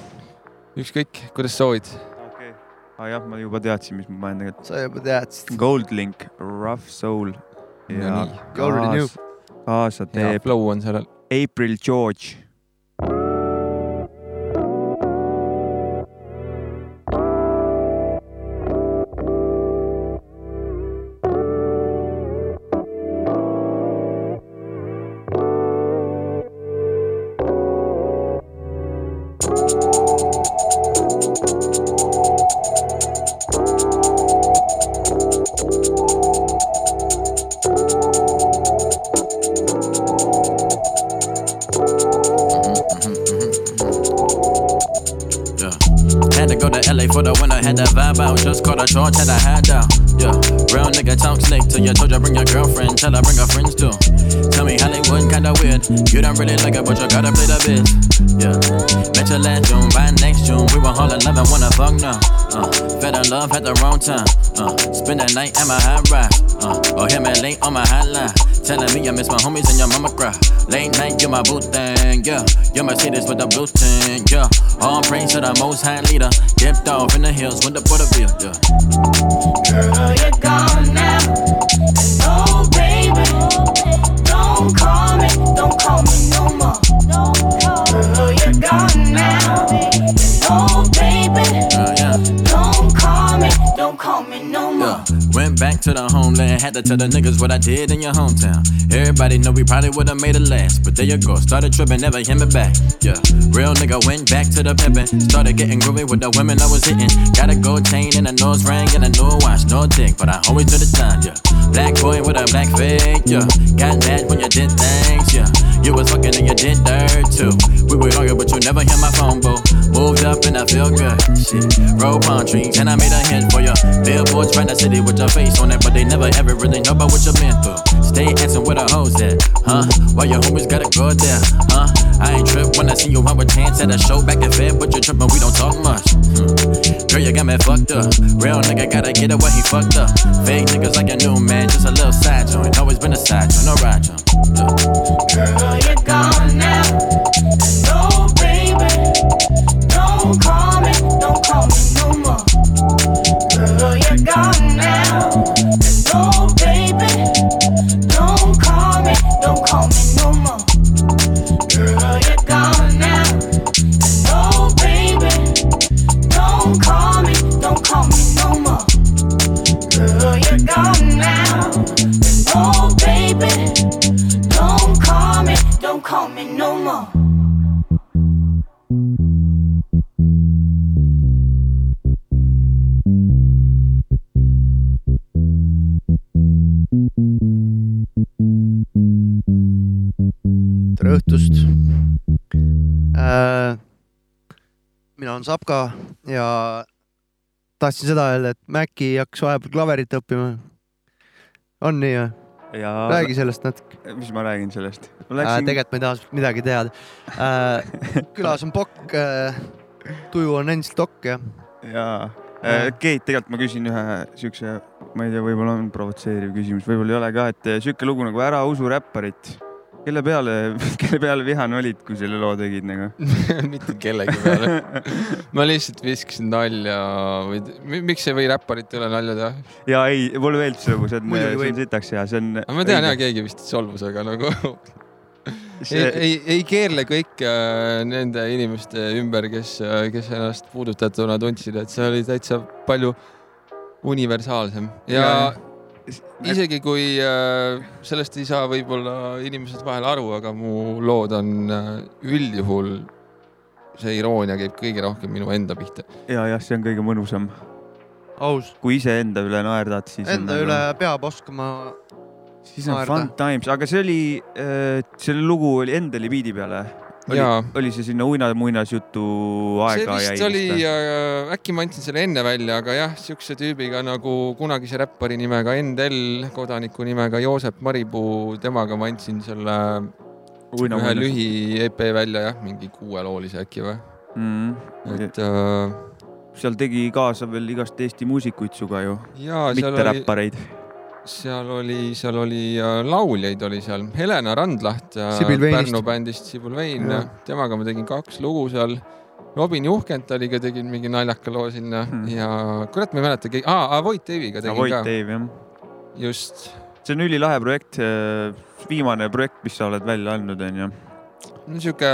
ükskõik, kuidas soovid. okei. aa jah, ma juba teadsin, mis ma panen tegelikult. sa juba teadsid. Gold Link, Rough Soul. ja kaasa hea teeb flow on sellel. April George. Caught a charge, had down. Yeah. Real nigga talk slick till you told you bring your girlfriend, tell her bring her friends too. Tell me Hollywood kinda weird. You don't really like it, but you gotta play the biz. Yeah. Met you last June, by next June. We were all in love and wanna fuck now. Uh, fell in love at the wrong time. Uh, spend the night at my high rise. Uh, or hit me late on my hotline. Telling me I miss my homies and your mama cry. Late night, you're my boo thing, yeah. Your Mercedes with the blue tint, yeah. All praise to the most high leader. Dipped off in the hills with the Porterville, yeah. Homeland, had to tell the niggas what I did in your hometown. Everybody know we probably would've made it last, but there you go. Started tripping, never hit me back. Yeah, real nigga went back to the pimpin'. Started getting groovy with the women I was hitting. Got a gold chain and a nose ring and a new watch, no dick, but I always do the time. Yeah, black boy with a black fake. Yeah, got mad when you did things. Yeah, you was fucking and you did dirt too. We were argue, but you never hear my phone, boo. Moved up and I feel good. Shit, roll palm trees and I made a hit for ya. Billboards right the city with your face on it, but they never ever really know about what you've been through. Stay asking where the hoes at, huh? Why your homies gotta go there, huh? I ain't trip when I see you out with chance at a show back in Fed, but you trippin', we don't talk much. Hmm. Girl, you got me fucked up. Real nigga gotta get it where he fucked up. Fake niggas like a new man, just a little side joint. Always been a side joint, no ride joint. Girl, you're gone now. Oh, baby, don't call me, don't call me no more. Girl, you're gone now. Olen Sapka ja tahtsin seda öelda, et Maci hakkas vahepeal klaverit õppima. on nii või? ja räägi sellest natuke. mis ma räägin sellest? Äh, läksin tegelikult ma ei taha midagi teada äh. külas on Pokk äh,, tuju on endiselt Okk ja jaa, Keit, tegelikult ma küsin ühe siukse, ma ei tea, võib-olla on provotseeriv küsimus, võib-olla ei ole ka, et eh, sihuke lugu nagu Ära usu räpparit. Kelle peale, kelle peale vihane olid, kui selle loo tegid nagu? mitte kellegi peale. ma lihtsalt viskasin nalja või miks ei või räpparit üle nalja teha? ja ei, mulle meeldib see lugu, see on, Muidugi see on võib. sitaks hea, see on. ma tean jah, keegi vist solvus, aga nagu ei, see, ei, ei keerle kõik äh, nende inimeste ümber, kes, kes ennast puudutatuna tundsid, et see oli täitsa palju universaalsem ja, ja isegi kui äh, sellest ei saa võib-olla inimesed vahel aru, aga mu lood on äh, üldjuhul, see iroonia käib kõige rohkem minu enda pihta. ja jah, see on kõige mõnusam. aus, kui iseenda üle naerdad, siis. enda üle peab oskama siis on naerda. fun times, aga see oli, selle lugu oli Endeli biidi peale. Oli oli see sinna uina-muinasjutu see aega jäi vist oli, äkki ma andsin selle enne välja, aga jah, siukse tüübiga nagu kunagise räppari nimega Endel, kodaniku nimega Joosep Maripuu, temaga ma andsin selle Uina- ühe muinas- lühi EP välja jah, mingi kuueloolise äkki või? mm.. et äh, seal tegi kaasa veel igast Eesti muusikuid sinuga ju, mitte oli- räppareid. Seal oli, seal oli äh, lauljaid oli seal, Helena Randlaht. Pärnu bändist Sibyl Vein temaga ma tegin kaks lugu seal. Robin Juhkentaliga tegin mingi naljaka loo sinna hmm. ja kurat, ma ei mäleta, aa, Avoid Dave'iga tegin Avoid ka. Dave jah. just, see on ülilahe projekt, viimane projekt, mis sa oled välja andnud, onju. no sihuke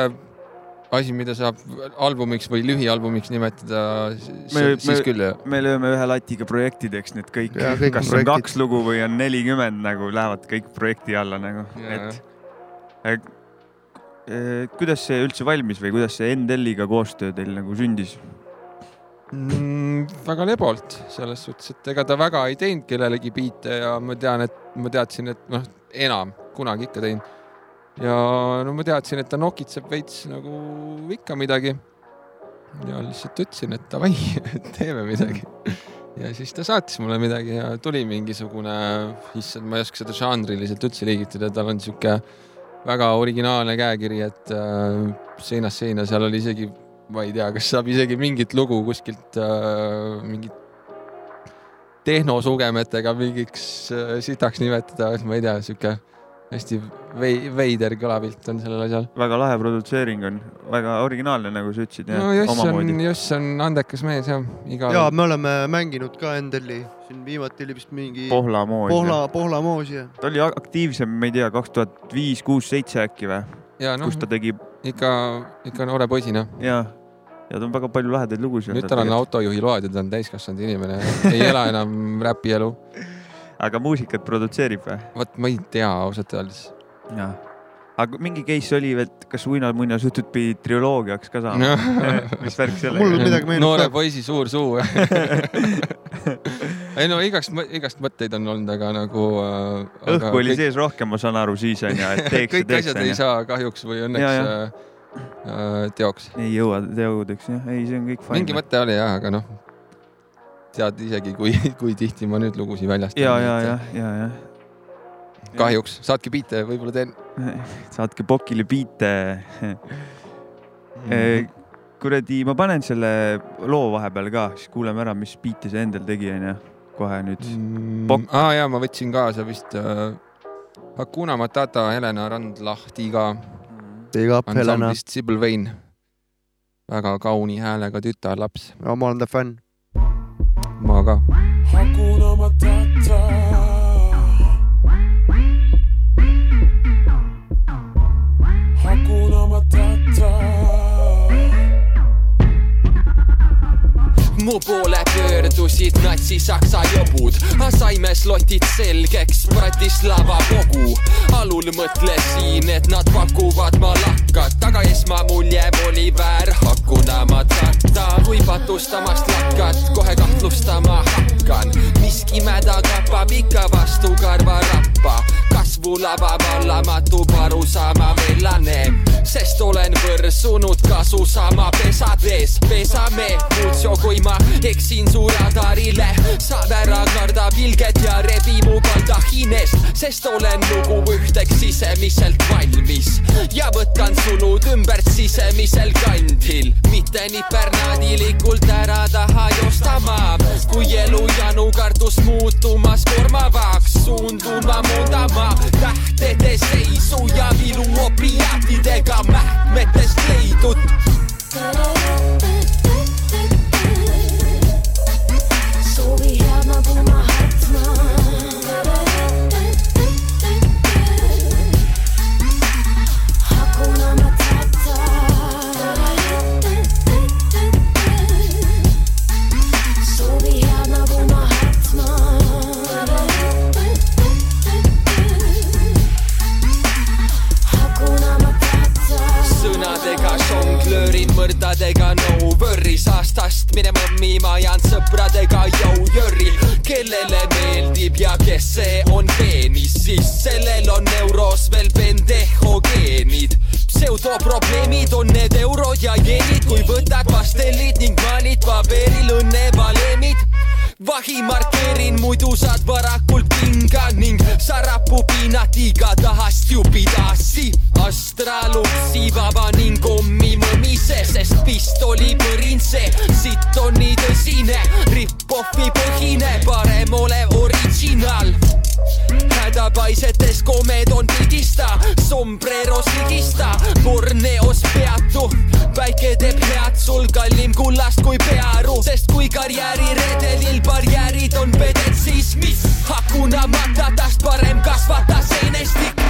asi, mida saab albumiks või lühialbumiks nimetada, me, siis me küll jah. me lööme ühe latiga projektideks need kõik, kõik kas on on projektid. kaks lugu või on nelikümmend nagu lähevad kõik projekti alla nagu, et. kuidas see üldse valmis või kuidas see Endeliga koostöö teil nagu sündis? mm,? väga lebolt selles suhtes, et ega ta väga ei teinud kellelegi biite ja ma tean, et ma teadsin, et noh, enam kunagi ikka teinud. Ja no ma teadsin, et ta nokitseb veits nagu ikka midagi. ja lihtsalt ütlesin, et davai, teeme midagi. ja siis ta saatis mulle midagi ja tuli mingisugune, issand, ma ei oska seda žanriliselt üldse liigitada, tal on sihuke väga originaalne käekiri, et äh, seinast seina, seal oli isegi ma ei tea, kas saab isegi mingit lugu kuskilt äh, mingit tehnosugemetega mingiks äh, sitaks nimetada, et ma ei tea, sihuke hästi vei-, veider kõlapilt on sellel asjal. väga lahe produtseering on, väga originaalne, nagu sa ütlesid. no Joss on, Joss on andekas mees jah, igal ja me oleme mänginud ka Endeli, siin viimati oli vist mingi Pohla moos. Pohla, Pohla moos ja ta oli aktiivsem, ma ei tea, kaks tuhat viis, kuus, seitse äkki või, ja noh kus, ta tegi ikka, ikka noore poisina. ja, ja ta on väga palju lahedaid lugusid. nüüd tal on autojuhi load ja ta on täiskasvanud inimene, ei ela enam räpielu. Aga muusikat produtseerib või? vot ma ei tea ausalt öeldes. jaa. aga mingi case oli veel, et kas Uina-Muina sutud pidi triloogiaks ka saama mis värk sellega Mul midagi meenub noore ka. poisi suur suu. ei no igast, igast mõtteid on olnud, aga nagu äh,. õhku oli sees rohkem, ma saan aru siis onju, et teeks kõik teeks asjad ei saa kahjuks või õnneks Ja, ja, ja. äh, teoks. ei jõua teodeks jah, ei, see on kõik fine. mingi mõte oli jah, aga noh, tead isegi, kui, kui tihti ma nüüd lugusid väljastan. ja, ja, ja, ja, ja kahjuks, saatke biite, võib-olla teen. saatke Pokile biite. Mhm. kuradi, ma panen selle loo vahepeal ka, siis kuuleme ära, mis biite see endal tegi onju, kohe nüüd. mm,. aa jaa, ma võtsin kaasa vist äh, Hakuna Matata Helena Randlahtiga Big up Helena, ansamblist Sibyl Vein. väga kauni häälega tütarlaps, ma olen ta fänn. Ma ka. Mu poole pöördusid natsi-saksa jõbud, saime slotid selgeks Bratislava kogu. alul mõtlesin, et nad pakuvad malakat, aga esmamulje oli väär Hakuna Matata. kui patustamast lakkad, kohe kahtlustama hakkan, miski mäda kapab ikka vastu karvarappa. Kasvulava vallamatu parusaama vellane, sest olen võrsunud kasu sama pesades, pesame muutso, kui ma eksin su radarile, saad ära karda pilget ja rebi mu baldahinest, sest olen lugu ühteks sisemiselt valmis. Ja võtan sulud ümbert sisemisel kandil, mitte nipernaadilikult ära taha joostama, kui elu janu kartus muutumas kormavaks, suundun ma muudama tähtede seisu ja vilu opiaatidega mähkmetest leidud mõrdadega no worries aastast mine mõmmi, ma jään sõpradega jõu-jõrri, kellele meeldib ja kes see on peenis, siis sellel on euros veel pendejo geenid. pseudoprobleemid on need eurod ja jeenid, kui võtad pastellid ning maalid paberil õnnevaleemid vahi markeerin, muidu saad varakult pinga ning sarapupinatiga tahad stupidassi. astraalupsi vaba ning kommi mõmise, sest pistoli põrinse, sitt on nii tõsine, rip-ofi põhine, parem olev original. Paisetes komed on pigista, sombreros ligista, Borneos peatu. päike teeb head sul kallim kullast kui pearu, sest kui karjääriredelil barjäärid on peded, siis mis? Hakuna Matatast parem kasvata seenestik.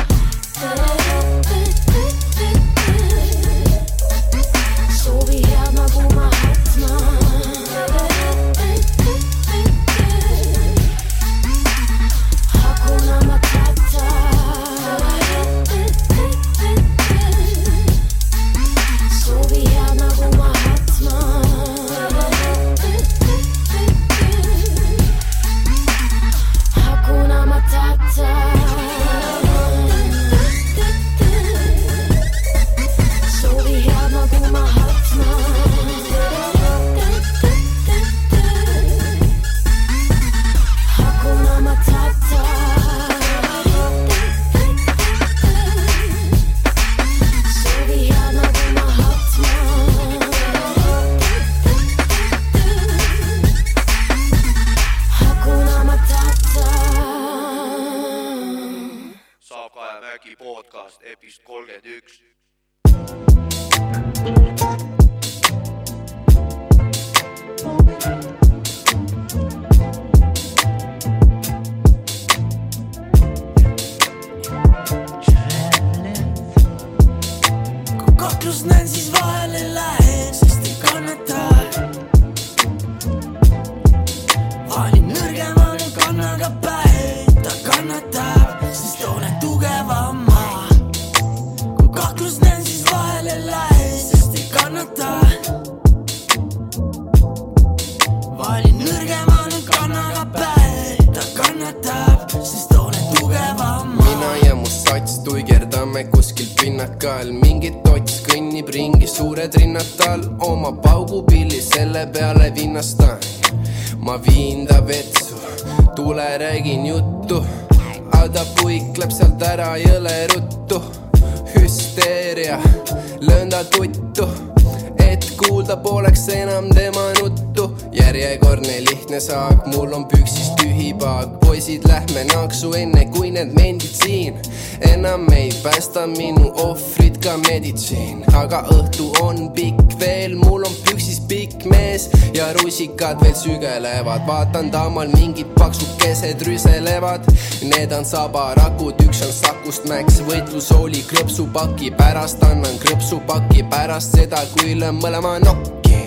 Rusikad veel sügelevad, vaatan tamal mingid paksukesed rüselevad. Need on sabarakud, üks on Sakust Max, võitlus oli krõpsupaki pärast, annan krõpsupaki pärast seda, kui löön mõlema nokki.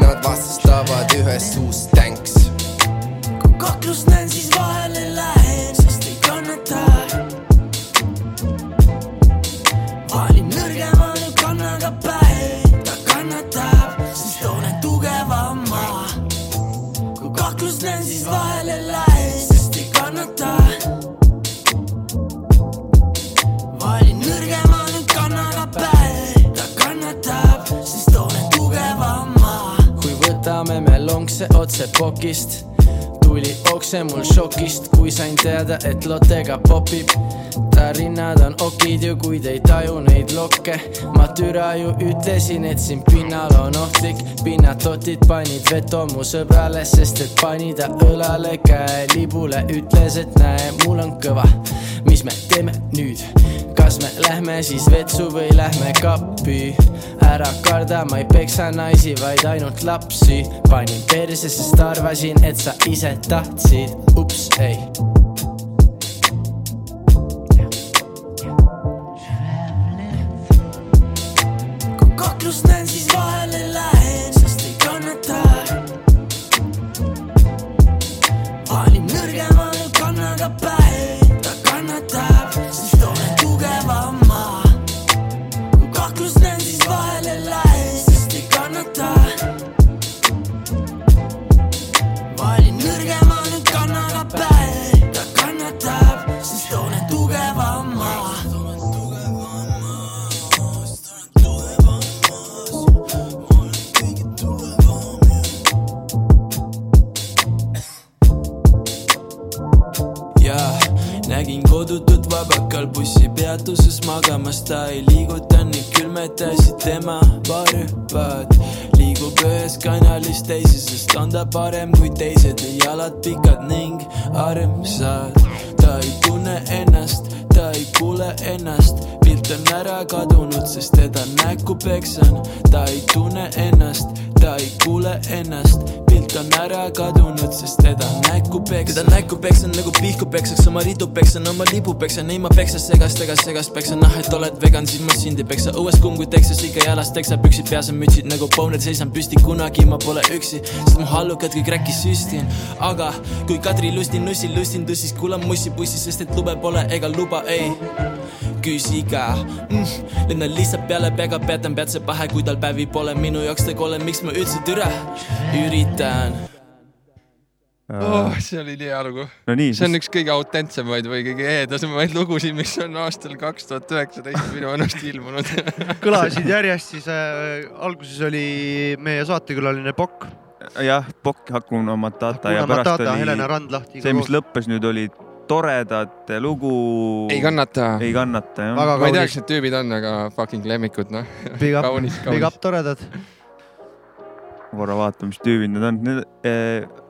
Nad vastastavad ühes suus tänks. kui kaklust näen, siis vahele lonkse otse pokist, tuli okse mul šokist, kui sain teada, et Lottega popib. ta rinnad on okid ju, kuid ei taju neid lokke. ma türa ju ütlesin, et siin pinnal on ohtlik, pinnatotid panid veto mu sõbrale, sest et pani ta õlale käe libule, ütles, et näe, mul on kõva. mis me teeme nüüd? kas me lähme siis vetsu või lähme kappi? Ära karda, ma ei peksa naisi, vaid ainult lapsi. panin perse, sest arvasin, et sa ise tahtsid. ups, ei. kui kaklust näen, magamas, ta ei liiguta nii külmetasid tema liiguvad liigub ühes kanalis teise, sest on ta parem kui teised ja jalad pikad ning armsad. ta ei tunne ennast, ta ei kuule ennast, pilt on ära kadunud, sest teda näkku peksan. ta ei tunne ennast, ta ei kuule ennast, pilt on ära kadunud, sest teda näkku peksan. teda näkku peksan nagu pihku peksaks, oma ridu peksan, oma lipu peksan, ei ma peksa segast ega segast peksan, ah et oled vegan, siis ma sind ei peksa. õues kuum kui Texas, ikka jalas teksa, püksid peas on mütsid nagu Boner, seisan püsti, kunagi ma pole üksi, sest mu hallukad kõik räkki süstin. aga kui Kadri lustin, nussin, lustin, tõstis, kuulan mussi bussi, sest et lube pole ega luba ei küsi ka mm,. lendan lihtsalt peale pega, peatan peatse pahe, kui tal päevi pole, minu jaoks ta kole, miks ma üldse türa üritan. oh,. see oli nii hea lugu no nii, see on üks kõige autentsemaid või kõige ehedasemaid lugusid, mis on aastal kaks tuhat üheksateist minu ennast ilmunud. kõlasid järjest, siis äh, alguses oli meie saatekülaline Pokk. jah, Pokk Hakuna Matata ja Hakuna pärast Matata, oli Helena Randlahtiga see, mis lõppes nüüd oli toredate lugu. ei kannata. ei kannata jah. ma ei tea, kes need tüübid on, aga fucking lemmikud noh. Big up, kaunis, big up kaunis. toredad. korra vaatame, mis tüübid need on. Need eh,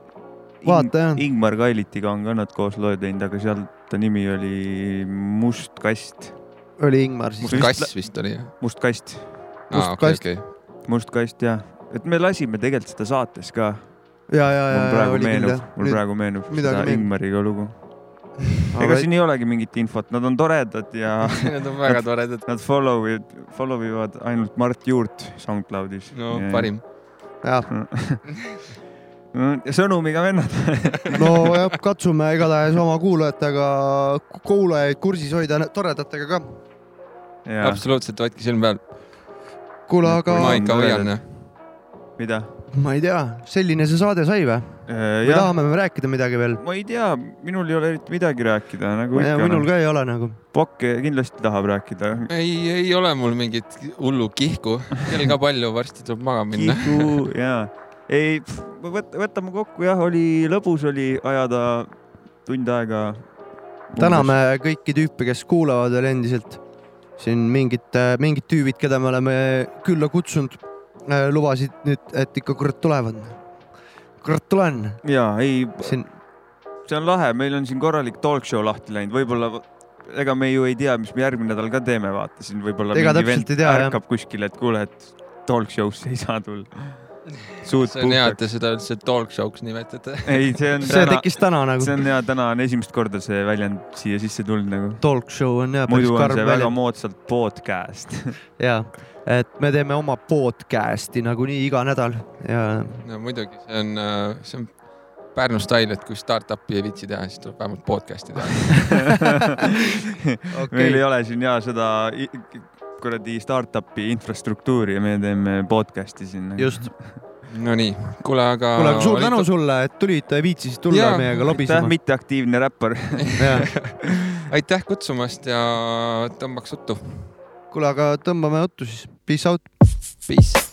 Vaata, jah. Ingmar Kailitiga on ka nad koos loo teinud, aga seal ta nimi oli Must kast. oli Ingmar siis. must kass vist oli jah? Must kast. aa, okei, okei. Must kast jah, et me lasime tegelikult seda saates ka. ja, ja, ja mul, praegu oli küll meenub jah., mul praegu meenub seda. Ingmariga lugu. Ega siin ei olegi mingit infot, nad on toredad ja Need on väga toredad. Nad follow ivad, follow ivad ainult Mart Juurt SoundCloudis. no parim. jah, sõnumiga vennad. no jah, katsume igatahes oma kuulajatega, kuulajaid kursis hoida toredatega ka. absoluutselt, hoidke silm peal. kuule, aga ma ikka hoian jah. mida? Ma ei tea, selline see saade sai või? või jah, tahame me rääkida midagi veel? ma ei tea, minul ei ole eriti midagi rääkida, nagu ikka. minul ka ei ole nagu. Pokk kindlasti tahab rääkida. ei, ei ole mul mingit hullu kihku, kell ka palju, varsti tuleb magama minna. kihu ja, ei, võt-, võtame kokku jah, oli lõbus oli ajada tund aega. täname kõiki tüüpe, kes kuulavad veel endiselt. siin mingid, mingid tüübid, keda me oleme külla kutsunud, lubasid nüüd, et ikka kurat tulevad. kurat tulen. ja ei, siin see on lahe, meil on siin korralik talk show lahti läinud, võib-olla ega me ju ei tea, mis me järgmine nädal ka teeme, vaata siin võib-olla Ega täpselt ei tea, jah. ärkab kuskil, et kuule, et talk show'sse ei saa tulla. Suud see on hea, et te seda üldse talk show'ks nimetate. ei, see on see tekkis täna nagu see. on hea, täna on esimest korda see väljend siia sisse tulnud nagu. Talk show on päris muidu on karm see väga väljend. moodsalt podcast. ja, et me teeme oma podcast'i nagunii iga nädal ja no muidugi, see on, see on Pärnu stail, et kui startup'i ei viitsi teha, siis tuleb vähemalt podcast'i teha. meil ei ole siin ja seda kuradi startup'i infrastruktuuri ja me teeme podcast'i siin. just. Nonii, kuule, aga. kuule, aga suur tänu sulle, et tulid, viitsisid tulla Jaa, meiega aitäh, lobisema. mitteaktiivne räppar. aitäh kutsumast ja tõmbaks juttu. kuule, aga tõmbame juttu siis. Peace out. Peace.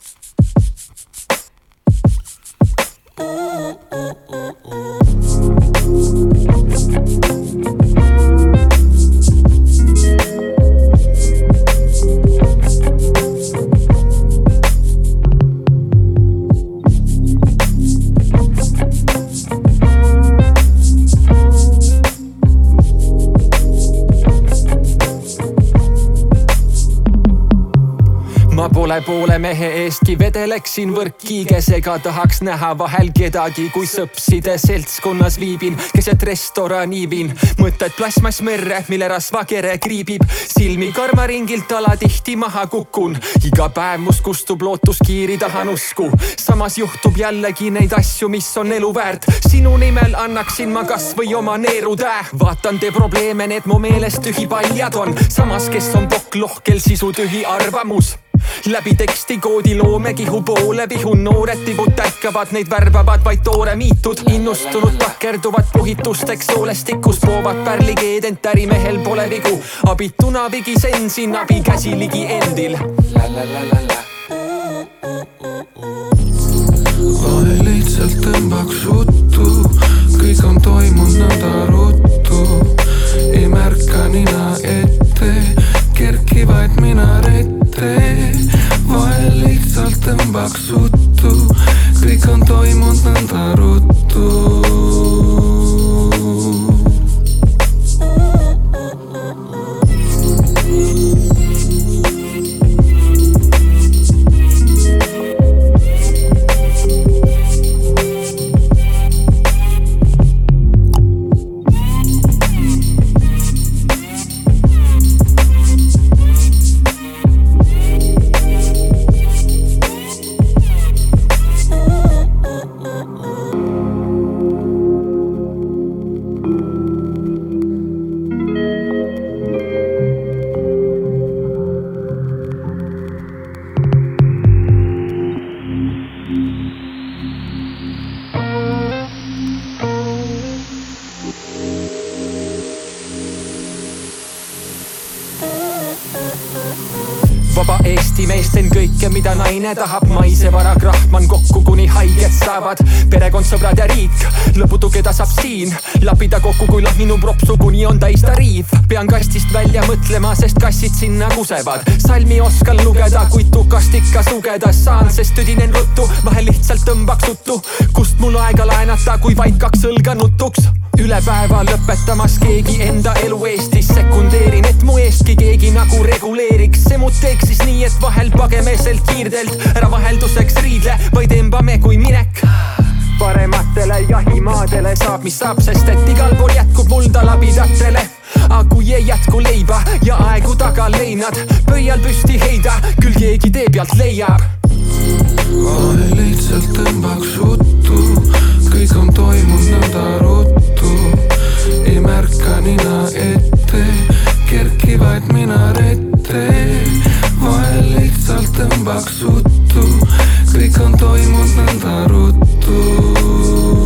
Ma pole poole mehe eestki vedeleksin võrkkiigesega, tahaks näha vahel kedagi, kui sõpside seltskonnas viibin, keset restorani viin, mõtted plastmassmerre, mille rasvakere kriibib, silmi karmaringilt alatihti maha kukun, iga päev must kustub lootus kiiri tahan usku, samas juhtub jällegi neid asju, mis on elu väärt, sinu nimel annaksin ma kasvõi oma neerutäe, vaatan te probleeme, need mu meelest tühipaljad on, samas kes on pokk lohkel sisutühi arvamus läbi teksti koodi loomekihu poole vihun noored tibud tärkavad, neid värbavad vaid tooremiitud, innustunud takerduvad puhitusteks soolestikus, poovad pärlikeed, ent ärimehel pole vigu, abituna vigisen siin abikäsi ligi endil. vahel lihtsalt tõmbaks ruttu, kõik on toimunud nõnda ruttu, ei märka nina ette, kerkivaid minarette vahel lihtsalt tõmbaks uttu kõik on toimunud nõnda ruttu. Naine tahab, maisevara krahman kokku, kuni haiged saavad. perekond, sõbrad ja riik, lõputu, keda saab siin lapida kokku, kui lahminu propsu, kuni on täis ta riiv. pean kastist välja mõtlema, sest kassid sinna kusevad. salmi oskan lugeda, kuid tukast ikka sugeda saan, sest tüdinen ruttu, vahel lihtsalt tõmbaks uttu. kust mul aega laenata, kui vaid kaks õlga nutuks üle päeva lõpetamas keegi enda elu Eestis. Sekundeerin, et mu eestki keegi nagu reguleeriks, see mu teeks siis nii, et vahel pageme sealt kiirdelt ära vahelduseks riidle, vaid embame kui minek. Parematele jahimaadele saab, mis saab, sest et igal pool jätkub mulda labidatele. aga kui ei jätku leiba ja aegu taga leinad, pöial püsti heida, küll keegi tee pealt leiab. vahel lihtsalt tõmbaks ruttu, käiku ei märka nina ette, kerkivaid minarette. vahel lihtsalt tõmbaks uttu, kõik on toimunud nõnda ruttu.